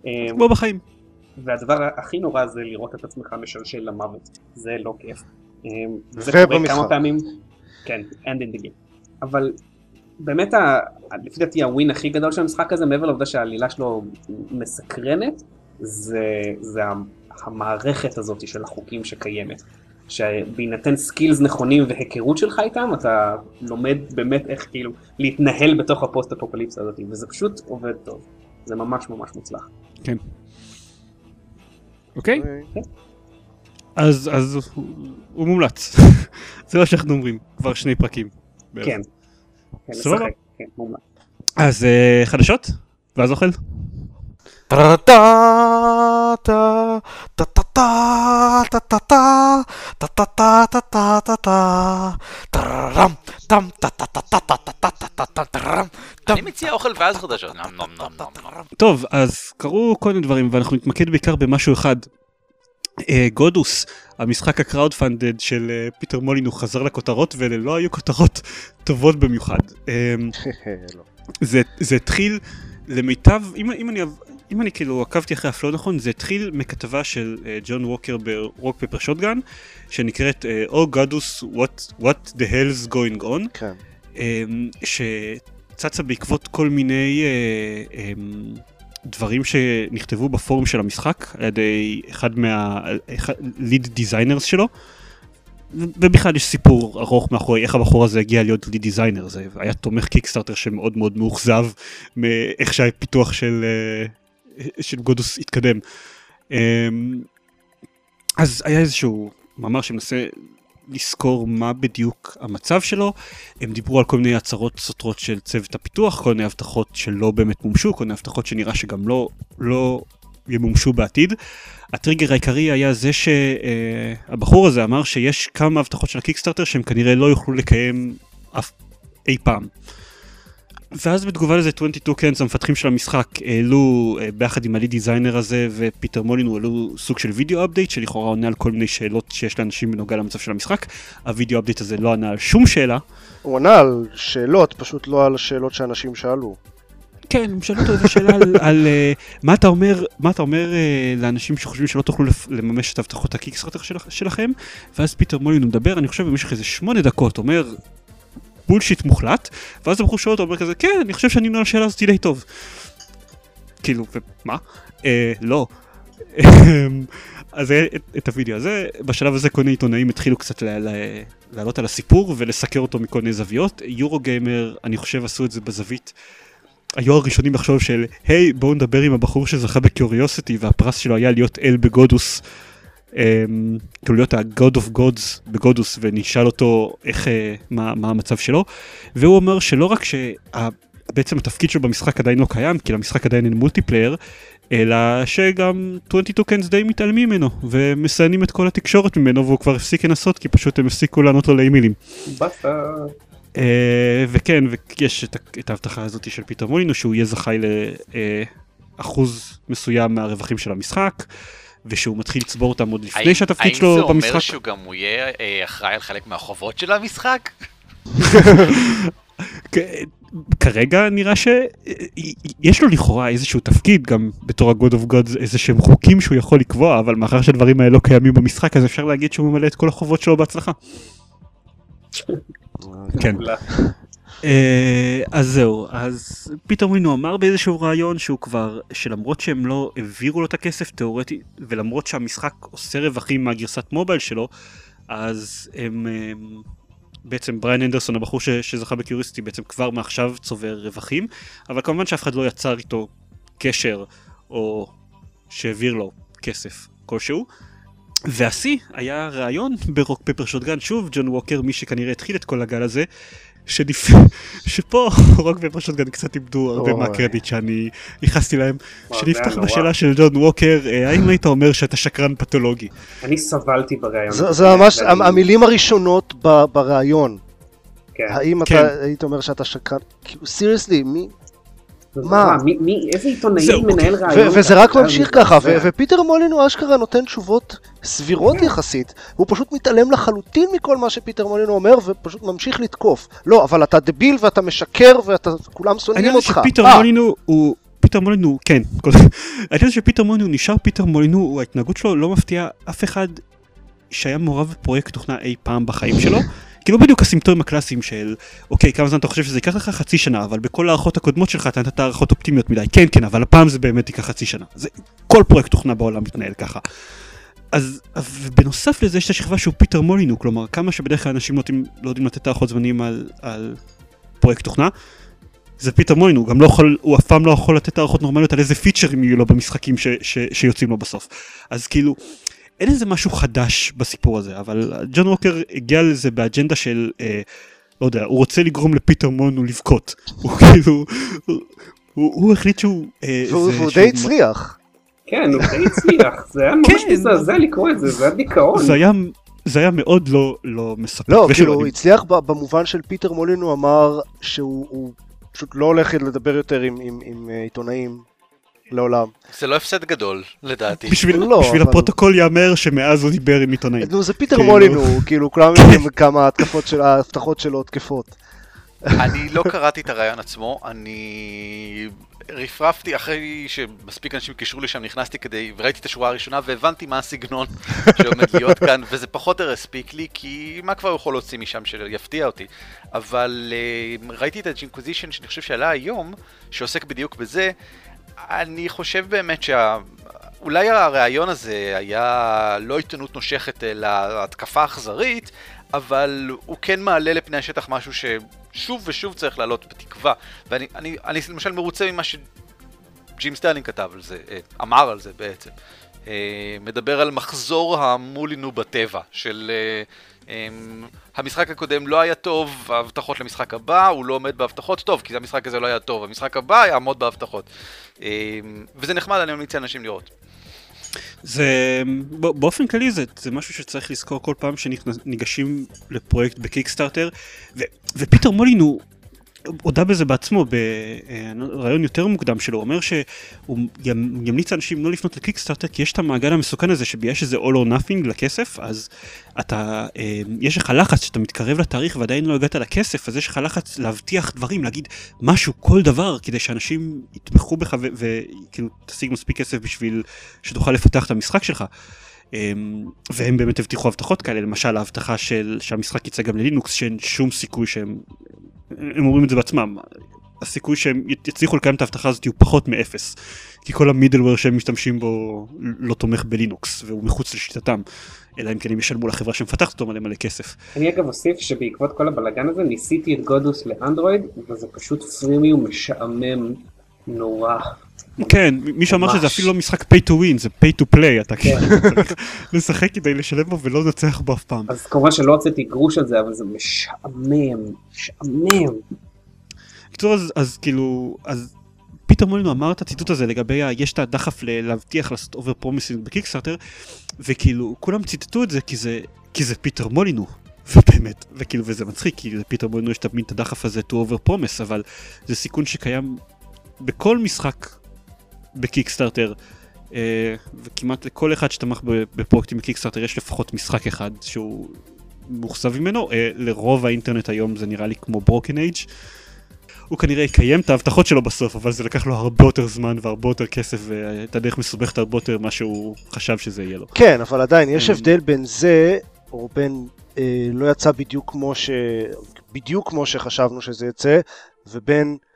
אה, כמו בחיים. והדבר הכי נורא זה לראות את עצמך משלשל למוות. זה לא כיף. אה, זה קורה. כמה פעמים, כן, end in the game. אבל באמת, ה- לפי דעתי ה win הכי גדול של המשחק הזה, מעבר לעובדה שהעלילה שלו מסקרנת, זה, זה המערכת הזאת של החוקים שקיימת. שבהינתן skills נכונים והיכרות שלך איתם, אתה לומד באמת איך כאילו להתנהל בתוך הפוסט אפוקליפסה הזאת, וזה פשוט עובד טוב. זה ממש ממש מוצלח. כן. אוקיי? אוקיי. אז אז הוא- הוא מומלץ. זה מה שאנחנו אומרים, כבר שני פרקים. בערך. כן. כן, סבבה. כן, מומלץ. אז אה, חדשות? ואז אוכל? אני מציע אוכל ואז חדשות. נם נם נם נם נם. טוב, אז קרו כל מיני דברים, ואנחנו נתמקד בעיקר במשהו אחד. אה, Godus, המשחק ה crowd funded של אה, פיטר מולינו, חזר לכותרות, ואלה לא היו כותרות טובות במיוחד. אה, לא. זה, זה התחיל למיטב, אם, אם, אני, אם אני כאילו עקבתי אחרי ה flow נכון, זה התחיל מכתבה של אה, ג'ון ווקר ב-Rock Paper Shotgun, שנקראת אה, Oh Godus, what, what the hell's going on, כן. um, שצצה בעקבות כל מיני uh, um, דברים שנכתבו בפורום של המשחק על ידי אחד מה-lead designers שלו. ובכלל יש סיפור ארוך מאחורי איך הבחור הזה הגיע להיות ליד דיזיינר, זה היה תומך קיקסטארטר שמאוד מאוד מאוכזב מאיך שהפיתוח של, אה, של גודוס התקדם. אמ, אז היה איזשהו מאמר שמנסה לזכור מה בדיוק המצב שלו, הם דיברו על כל מיני הצהרות סותרות של צוות הפיתוח, כל מיני הבטחות שלא באמת מומשו, כל מיני הבטחות שנראה שגם לא, לא ימומשו בעתיד. הטריגר העיקרי היה זה שהבחור הזה אמר שיש כמה הבטחות של ה Kickstarter שהם כנראה לא יוכלו לקיים אף אי פעם. ואז בתגובה לזה 22Cans המפתחים של המשחק העלו אה, ביחד עם ה lead designer הזה ופיטר מולינו העלו סוג של video update שלכאורה עונה על כל מיני שאלות שיש לאנשים בנוגע למצב של המשחק. ה video update הזה לא ענה על שום שאלה. הוא ענה על שאלות, פשוט לא על שאלות שאנשים שאלו. כן, הם שאלו אותו איזה שאלה על, על אה, מה אתה אומר, מה אתה אומר אה, לאנשים שחושבים שלא תוכלו לממש את הבטחות ה Kickstarter של, שלכם, ואז פיטר מולינו מדבר, אני חושב במשך איזה שמונה דקות, אומר bullshit מוחלט, ואז הבחור שואל אותו, אומר כזה, כן, אני חושב שאני עונה על השאלה הזאת די טוב. כאילו, ומה? אה, לא. אז היה את, את הוידאו הזה, בשלב הזה כל עיתונאים התחילו קצת לה, לה, לעלות על הסיפור ולסקר אותו מכל מיני זוויות. Eurogamer, אני חושב עשו את זה בזווית היו הראשונים לחשוב של היי בואו נדבר עם הבחור שזכה ב-Curiosity והפרס שלו היה להיות אל ב-Godus. אמ, כאילו להיות ה-God of Gods ב-Godus ונשאל אותו איך, אה, מה, מה המצב שלו והוא אומר שלא רק שבעצם התפקיד שלו במשחק עדיין לא קיים כי למשחק עדיין אין multiplayer אלא שגם 22 קנס די מתעלמים ממנו ומסיינים את כל התקשורת ממנו והוא כבר הפסיק לנסות כי פשוט הם הפסיקו לענות לו לאימיילים. באסה. אה, וכן, ויש את, את ההבטחה הזאת של פיטר מולינו שהוא יהיה זכאי לאחוז מסוים מהרווחים של המשחק, ושהוא מתחיל לצבור אותם עוד לפני שהתפקיד שלו האם זה אומר במשחק. שהוא גם הוא יהיה אה, אחראי על חלק מהחובות של המשחק? כרגע נראה שיש לו לכאורה איזשהו תפקיד גם בתור ה-God of Gods איזה שהם חוקים שהוא יכול לקבוע אבל מאחר שהדברים האלה לא קיימים במשחק אז אפשר להגיד שהוא ממלא את כל החובות שלו בהצלחה. כן. אה, אז זהו, אז פיטר מינו אמר באיזשהו רעיון שהוא כבר, שלמרות שהם לא העבירו לו את הכסף תאורטי, ולמרות שהמשחק עושה רווחים מהגרסת מובייל שלו, אז הם, הם בעצם בריין אנדרסון הבחור ש, שזכה בקיוריסטי בעצם כבר מעכשיו צובר רווחים, אבל כמובן שאף אחד לא יצר איתו קשר או שהעביר לו כסף כלשהו. והשיא היה ראיון ברוק פפר שוטגן, שוב ג'ון ווקר, מי שכנראה התחיל את כל הגל הזה, שנפ... שפה רוק פפר שוטגן קצת איבדו הרבה אוי. מהקרדיט שאני ייחסתי להם, שנפתח. בשאלה של ג'ון ווקר, אה, האם היית אומר שאתה שקרן פתולוגי? אני סבלתי בראיון. זה- ממש ואני- המילים הראשונות בריאיון. כן. האם כן. אתה היית אומר שאתה שקרן? כאילו, seriously, מי? מה? נורא, מי- מי- איזה עיתונאי מנהל ריאיון? וזה רק? ממשיך ככה. ופיטר מולינו אשכרה נותן תשובות סבירות יחסית, הוא פשוט מתעלם לחלוטין מכל מה שפיטר מולינו אומר, ופשוט ממשיך לתקוף. לא, אבל אתה דביל ואתה משקר ואתה, כולם שונאים העניין אותך. שפיטר מולינו הוא... פיטר מולינו, כן, העניין שפיטר מולינו נשאר פיטר מולינו, ההתנהגות שלו לא מפתיעה אף אחד שהיה מעורב בפרויקט תוכנה אי פעם בחיים שלו, כאילו בדיוק הסימפטומים הקלאסיים של אוקיי כמה זמן אתה חושב שזה ייקח לך חצי שנה אבל בכל ההערכות הקודמות שלך אתה נתת הערכות אופטימיות מדי כן כן אבל הפעם זה באמת ייקח חצי שנה זה כל פרויקט תוכנה בעולם מתנהל ככה. אז בנוסף לזה יש את השכבה שהוא פיטר מולינו כלומר כמה שבדרך כלל אנשים לא יודעים, לא יודעים לתת הערכות זמנים על, על פרויקט תוכנה. זה פיטר מולינו הוא גם לא יכול הוא אף פעם לא יכול לתת הערכות נורמליות על איזה פיצ'רים יהיו לו במשחקים ש, ש, שיוצאים לו בסוף אז כאילו אין איזה משהו חדש בסיפור הזה אבל ג'ון ווקר הגיע לזה באג'נדה של אה, לא יודע הוא רוצה לגרום לפיטר מולינו לבכות הוא כאילו הוא, הוא, הוא החליט שהוא אה, והוא זה והוא שהוא די הצליח. כן, הוא די הצליח, זה היה ממש כן. מזעזע לקרוא את זה, זה היה דיכאון. זה היה זה היה מאוד לא לא מספק. לא, כאילו הוא אני- הצליח ב- במובן של פיטר מולינו אמר שהוא הוא פשוט לא הולך לדבר יותר עם- עם עם, אה, עיתונאים לעולם. זה לא הפסד גדול, לדעתי. בשביל, לא, בשביל אבל- הפרוטוקול ייאמר שמאז הוא דיבר עם עיתונאים. נו זה פיטר כאילו- מולינו, כאילו כולם יודעים כמה ההתקפות של ההבטחות שלו תקפות. אני לא קראתי את הריאיון עצמו, אני רפרפתי אחרי שמספיק אנשים קישרו לי שם, נכנסתי כדי, וראיתי את השורה הראשונה והבנתי מה הסגנון שעומד להיות כאן, וזה פחות או הספיק לי, כי מה כבר יכול להוציא משם שיפתיע אותי. אבל אה, ראיתי את הג'ינקוויזישן שאני חושב שעלה היום, שעוסק בדיוק בזה, אני חושב באמת שה... אולי הרעיון הזה היה לא עיתונות נושכת אלא התקפה אכזרית, אבל הוא כן מעלה לפני השטח משהו ששוב ושוב צריך לעלות בתקווה. ואני אני, אני למשל מרוצה ממה שג'ים סטרלינג כתב על זה, אה, אמר על זה בעצם. אה, מדבר על מחזור המולינו בטבע, של אה, אה, המשחק הקודם לא היה טוב, ההבטחות למשחק הבא, הוא לא עומד בהבטחות, טוב, כי המשחק הזה לא היה טוב, המשחק הבא יעמוד בהבטחות. אה, וזה נחמד, אני ממליץ לאנשים לראות. זה באופן כללי זה, זה משהו שצריך לזכור כל פעם שניגשים לפרויקט בקיקסטארטר ופיטר מולין הוא הודה בזה בעצמו ברעיון יותר מוקדם שלו, הוא אומר שהוא ימ- ימליץ לאנשים לא לפנות לקיקסטארטר כי יש את המעגל המסוכן הזה שבגלל שזה all or nothing לכסף אז אתה, אה, יש לך לחץ שאתה מתקרב לתאריך ועדיין לא הגעת לכסף אז יש לך לחץ להבטיח דברים, להגיד משהו, כל דבר כדי שאנשים יתמכו בך וכאילו תשיג מספיק כסף בשביל שתוכל לפתח את המשחק שלך. אמ, והם באמת הבטיחו הבטחות כאלה, למשל ההבטחה של שהמשחק יצא גם ללינוקס שאין שום סיכוי שהם, הם אומרים את זה בעצמם, הסיכוי שהם יצליחו לקיים את ההבטחה הזאת הוא פחות מאפס, כי כל המידלוור שהם משתמשים בו לא תומך בלינוקס והוא מחוץ לשיטתם, אלא אם כן הם ישלמו לחברה שמפתחת אותו מלא מלא כסף. אני אגב אוסיף שבעקבות כל הבלאגן הזה ניסיתי את גודוס לאנדרואיד, וזה פשוט פרימיום משעמם נורא. כן, מישהו אמר שזה. אפילו לא משחק pay to win, זה pay to play, אתה כן. כאילו צריך לשחק כדי לשלם בו ולא לנצח בו אף פעם. אז כמובן שלא הוצאתי גרוש על זה, אבל זה משעמם, משעמם. בקיצור אז, אז כאילו אז פיטר מולינו אמר את הציטוט הזה לגבי ה, יש את הדחף להבטיח לעשות over promising בקיקסטארטר וכאילו כולם ציטטו את זה כי זה כי זה פיטר מולינו ובאמת וכאילו וזה מצחיק כי לפיטר מולינו יש תמיד את הדחף הזה to over promise אבל זה סיכון שקיים בכל משחק בקיקסטארטר אה, וכמעט לכל אחד שתמך בפרויקטים בקיקסטארטר יש לפחות משחק אחד שהוא מאוכזב ממנו אה, לרוב האינטרנט היום זה נראה לי כמו ברוקן אייג' הוא כנראה יקיים את ההבטחות שלו בסוף, אבל זה לקח לו הרבה יותר זמן והרבה יותר כסף והייתה דרך מסובכת הרבה יותר ממה שהוא חשב שזה יהיה לו. כן, אבל עדיין יש Mm. הבדל בין זה, או בין אה, לא יצא בדיוק כמו ש... בדיוק כמו שחשבנו שזה יצא, ובין אה,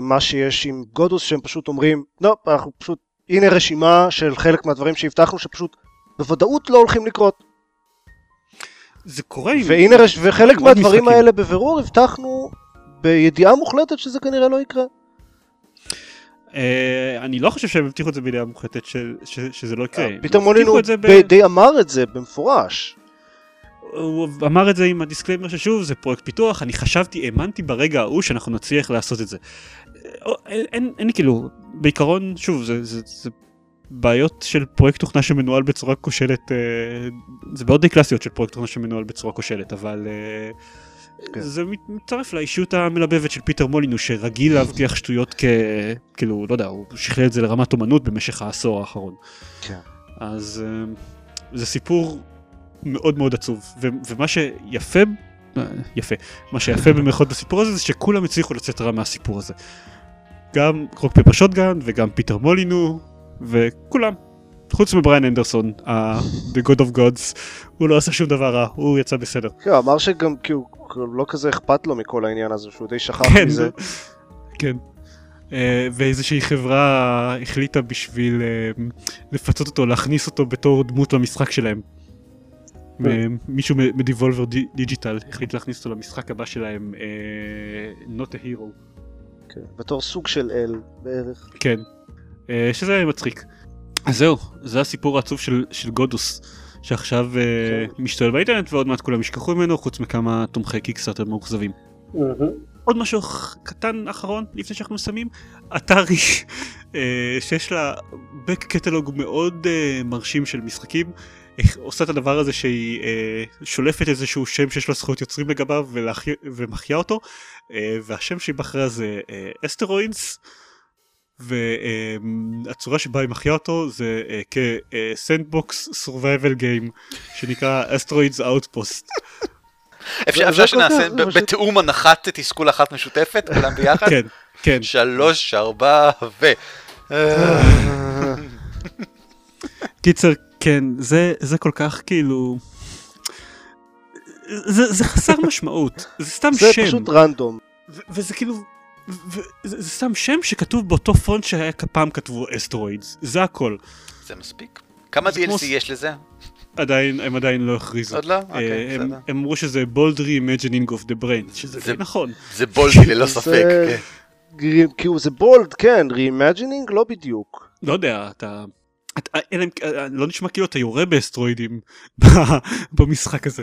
מה שיש עם גודוס שהם פשוט אומרים, לא, אנחנו פשוט, הנה רשימה של חלק מהדברים שהבטחנו שפשוט בוודאות לא הולכים לקרות. זה קורה עם... והנה, רש... וחלק מהדברים משחקים. האלה בבירור הבטחנו בידיעה מוחלטת שזה כנראה לא יקרה. אה, אני לא חושב שהם הבטיחו את זה בידיעה מוחלטת של- ש- שזה לא יקרה. הם מולינו ב- די אמר את זה במפורש. הוא אמר את זה עם ה disclaimer ששוב זה פרויקט פיתוח, אני חשבתי, האמנתי ברגע ההוא שאנחנו נצליח לעשות את זה. אה, אין, אין, אין כאילו, בעיקרון, שוב, זה, זה, זה בעיות של פרויקט תוכנה שמנוהל בצורה כושלת, אה, זה בעיות די קלאסיות של פרויקט תוכנה שמנוהל בצורה כושלת, אבל אה, כן. זה מצטרף לאישיות המלבבת של פיטר מולינו שרגיל להבטיח שטויות כ... כאילו, לא יודע, הוא שכלל את זה לרמת אומנות במשך העשור האחרון. כן. אז אה, זה סיפור מאוד מאוד עצוב, ו- ומה שיפה, אה, יפה, מה שיפה במירכאות בסיפור הזה זה שכולם הצליחו לצאת רע מהסיפור הזה. גם Rock Paper Shotgun וגם פיטר מולינו וכולם. חוץ מבריין הנדרסון, ה- The God of Gods, הוא לא עשה שום דבר רע, הוא יצא בסדר. כן, הוא אמר שגם כאילו לא כזה אכפת לו מכל העניין הזה, שהוא די שכח כן, מזה. כן. אה, ואיזושהי חברה החליטה בשביל אה, לפצות אותו, להכניס אותו בתור דמות למשחק שלהם. מישהו מדבולבר די- דיג'יטל החליט להכניס אותו למשחק הבא שלהם, אה, Not a Hero. כן, בתור סוג של אל בערך. כן. אה, שזה מצחיק. אז זהו, זה הסיפור העצוב של, של גודוס, שעכשיו אה, משתולל באינטרנט ועוד מעט כולם ישכחו ממנו, חוץ מכמה תומכי קיקסטארטר מאוכזבים. עוד משהו קטן אחרון לפני שאנחנו מסיימים, אתרי שיש לה back קטלוג מאוד מרשים של משחקים, עושה את הדבר הזה שהיא אה, שולפת איזשהו שם שיש לה זכויות יוצרים לגביו ולהחי- ומחיה אותו, אה, והשם שהיא בחרה זה Asteroids. והצורה שבה היא מחיה אותו זה אה, כ sandbox survival game שנקרא Asteroids Outpost. אפשר שנעשה בתיאום אנחת תסכול אחת משותפת, כולם ביחד? כן, כן. שלוש, ארבע, ו... קיצר, כן, זה, זה כל כך כאילו... זה, זה חסר משמעות, זה סתם זה שם, פשוט רנדום. ו- וזה כאילו, ו- זה, זה סתם שם שכתוב באותו פונט שהיה פעם כתבו אסטרואידס, זה הכל. זה מספיק. כמה זה כמו DLC ס- יש לזה? עדיין, הם עדיין לא הכריזו. עוד לא? אה, אוקיי, בסדר. הם אמרו שזה bold reimagining of the brain, שזה זה- נכון. זה בולדי ללא זה- ספק. כן. כאילו זה בולד, כן, reimagining לא בדיוק. לא יודע, אתה... אתה אלא אם- אה, לא נשמע כאילו אתה יורה באסטרואידים במשחק הזה.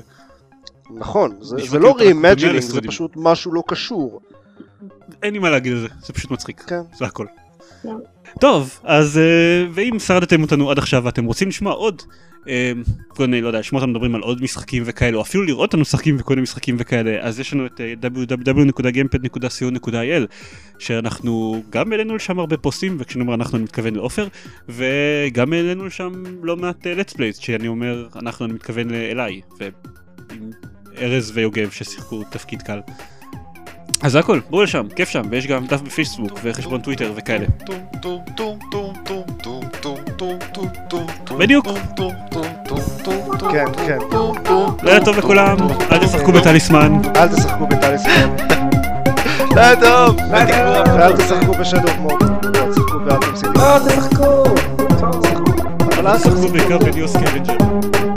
נכון, זה כאילו לא reimagining, זה. פשוט משהו לא קשור. אין לי מה להגיד על זה, זה פשוט מצחיק. כן. זה הכל. כן. טוב, אז אה, ואם שרדתם אותנו עד עכשיו ואתם רוצים לשמוע עוד, אה, כל מיני, לא יודע, אותנו מדברים על עוד משחקים וכאלה, או אפילו לראות אותנו משחקים וכל מיני משחקים וכאלה, אז יש לנו את אה, www.gamepad.co.il, שאנחנו גם העלינו לשם הרבה פוסטים, וכשאני אומר אנחנו אני מתכוון לעופר, וגם העלינו לשם לא מעט אה, let's plays, שאני אומר אנחנו אני מתכוון אליי, ועם ארז ויוגב ששיחקו תפקיד קל. אז זה הכל, בואו לשם, כיף שם, ויש גם דף בפייסבוק וחשבון טוויטר וכאלה. בדיוק. כן, כן. לילה טוב לכולם, אל תשחקו בטליסמן. אל תשחקו בטליסמן, לילה טוב! ואל תשחקו ב Shadow of Mordor, אל תשחקו ב Arkham City. לא, תשחקו! אבל אל תשחקו תשחקו בעיקר ב Neo Scavenger.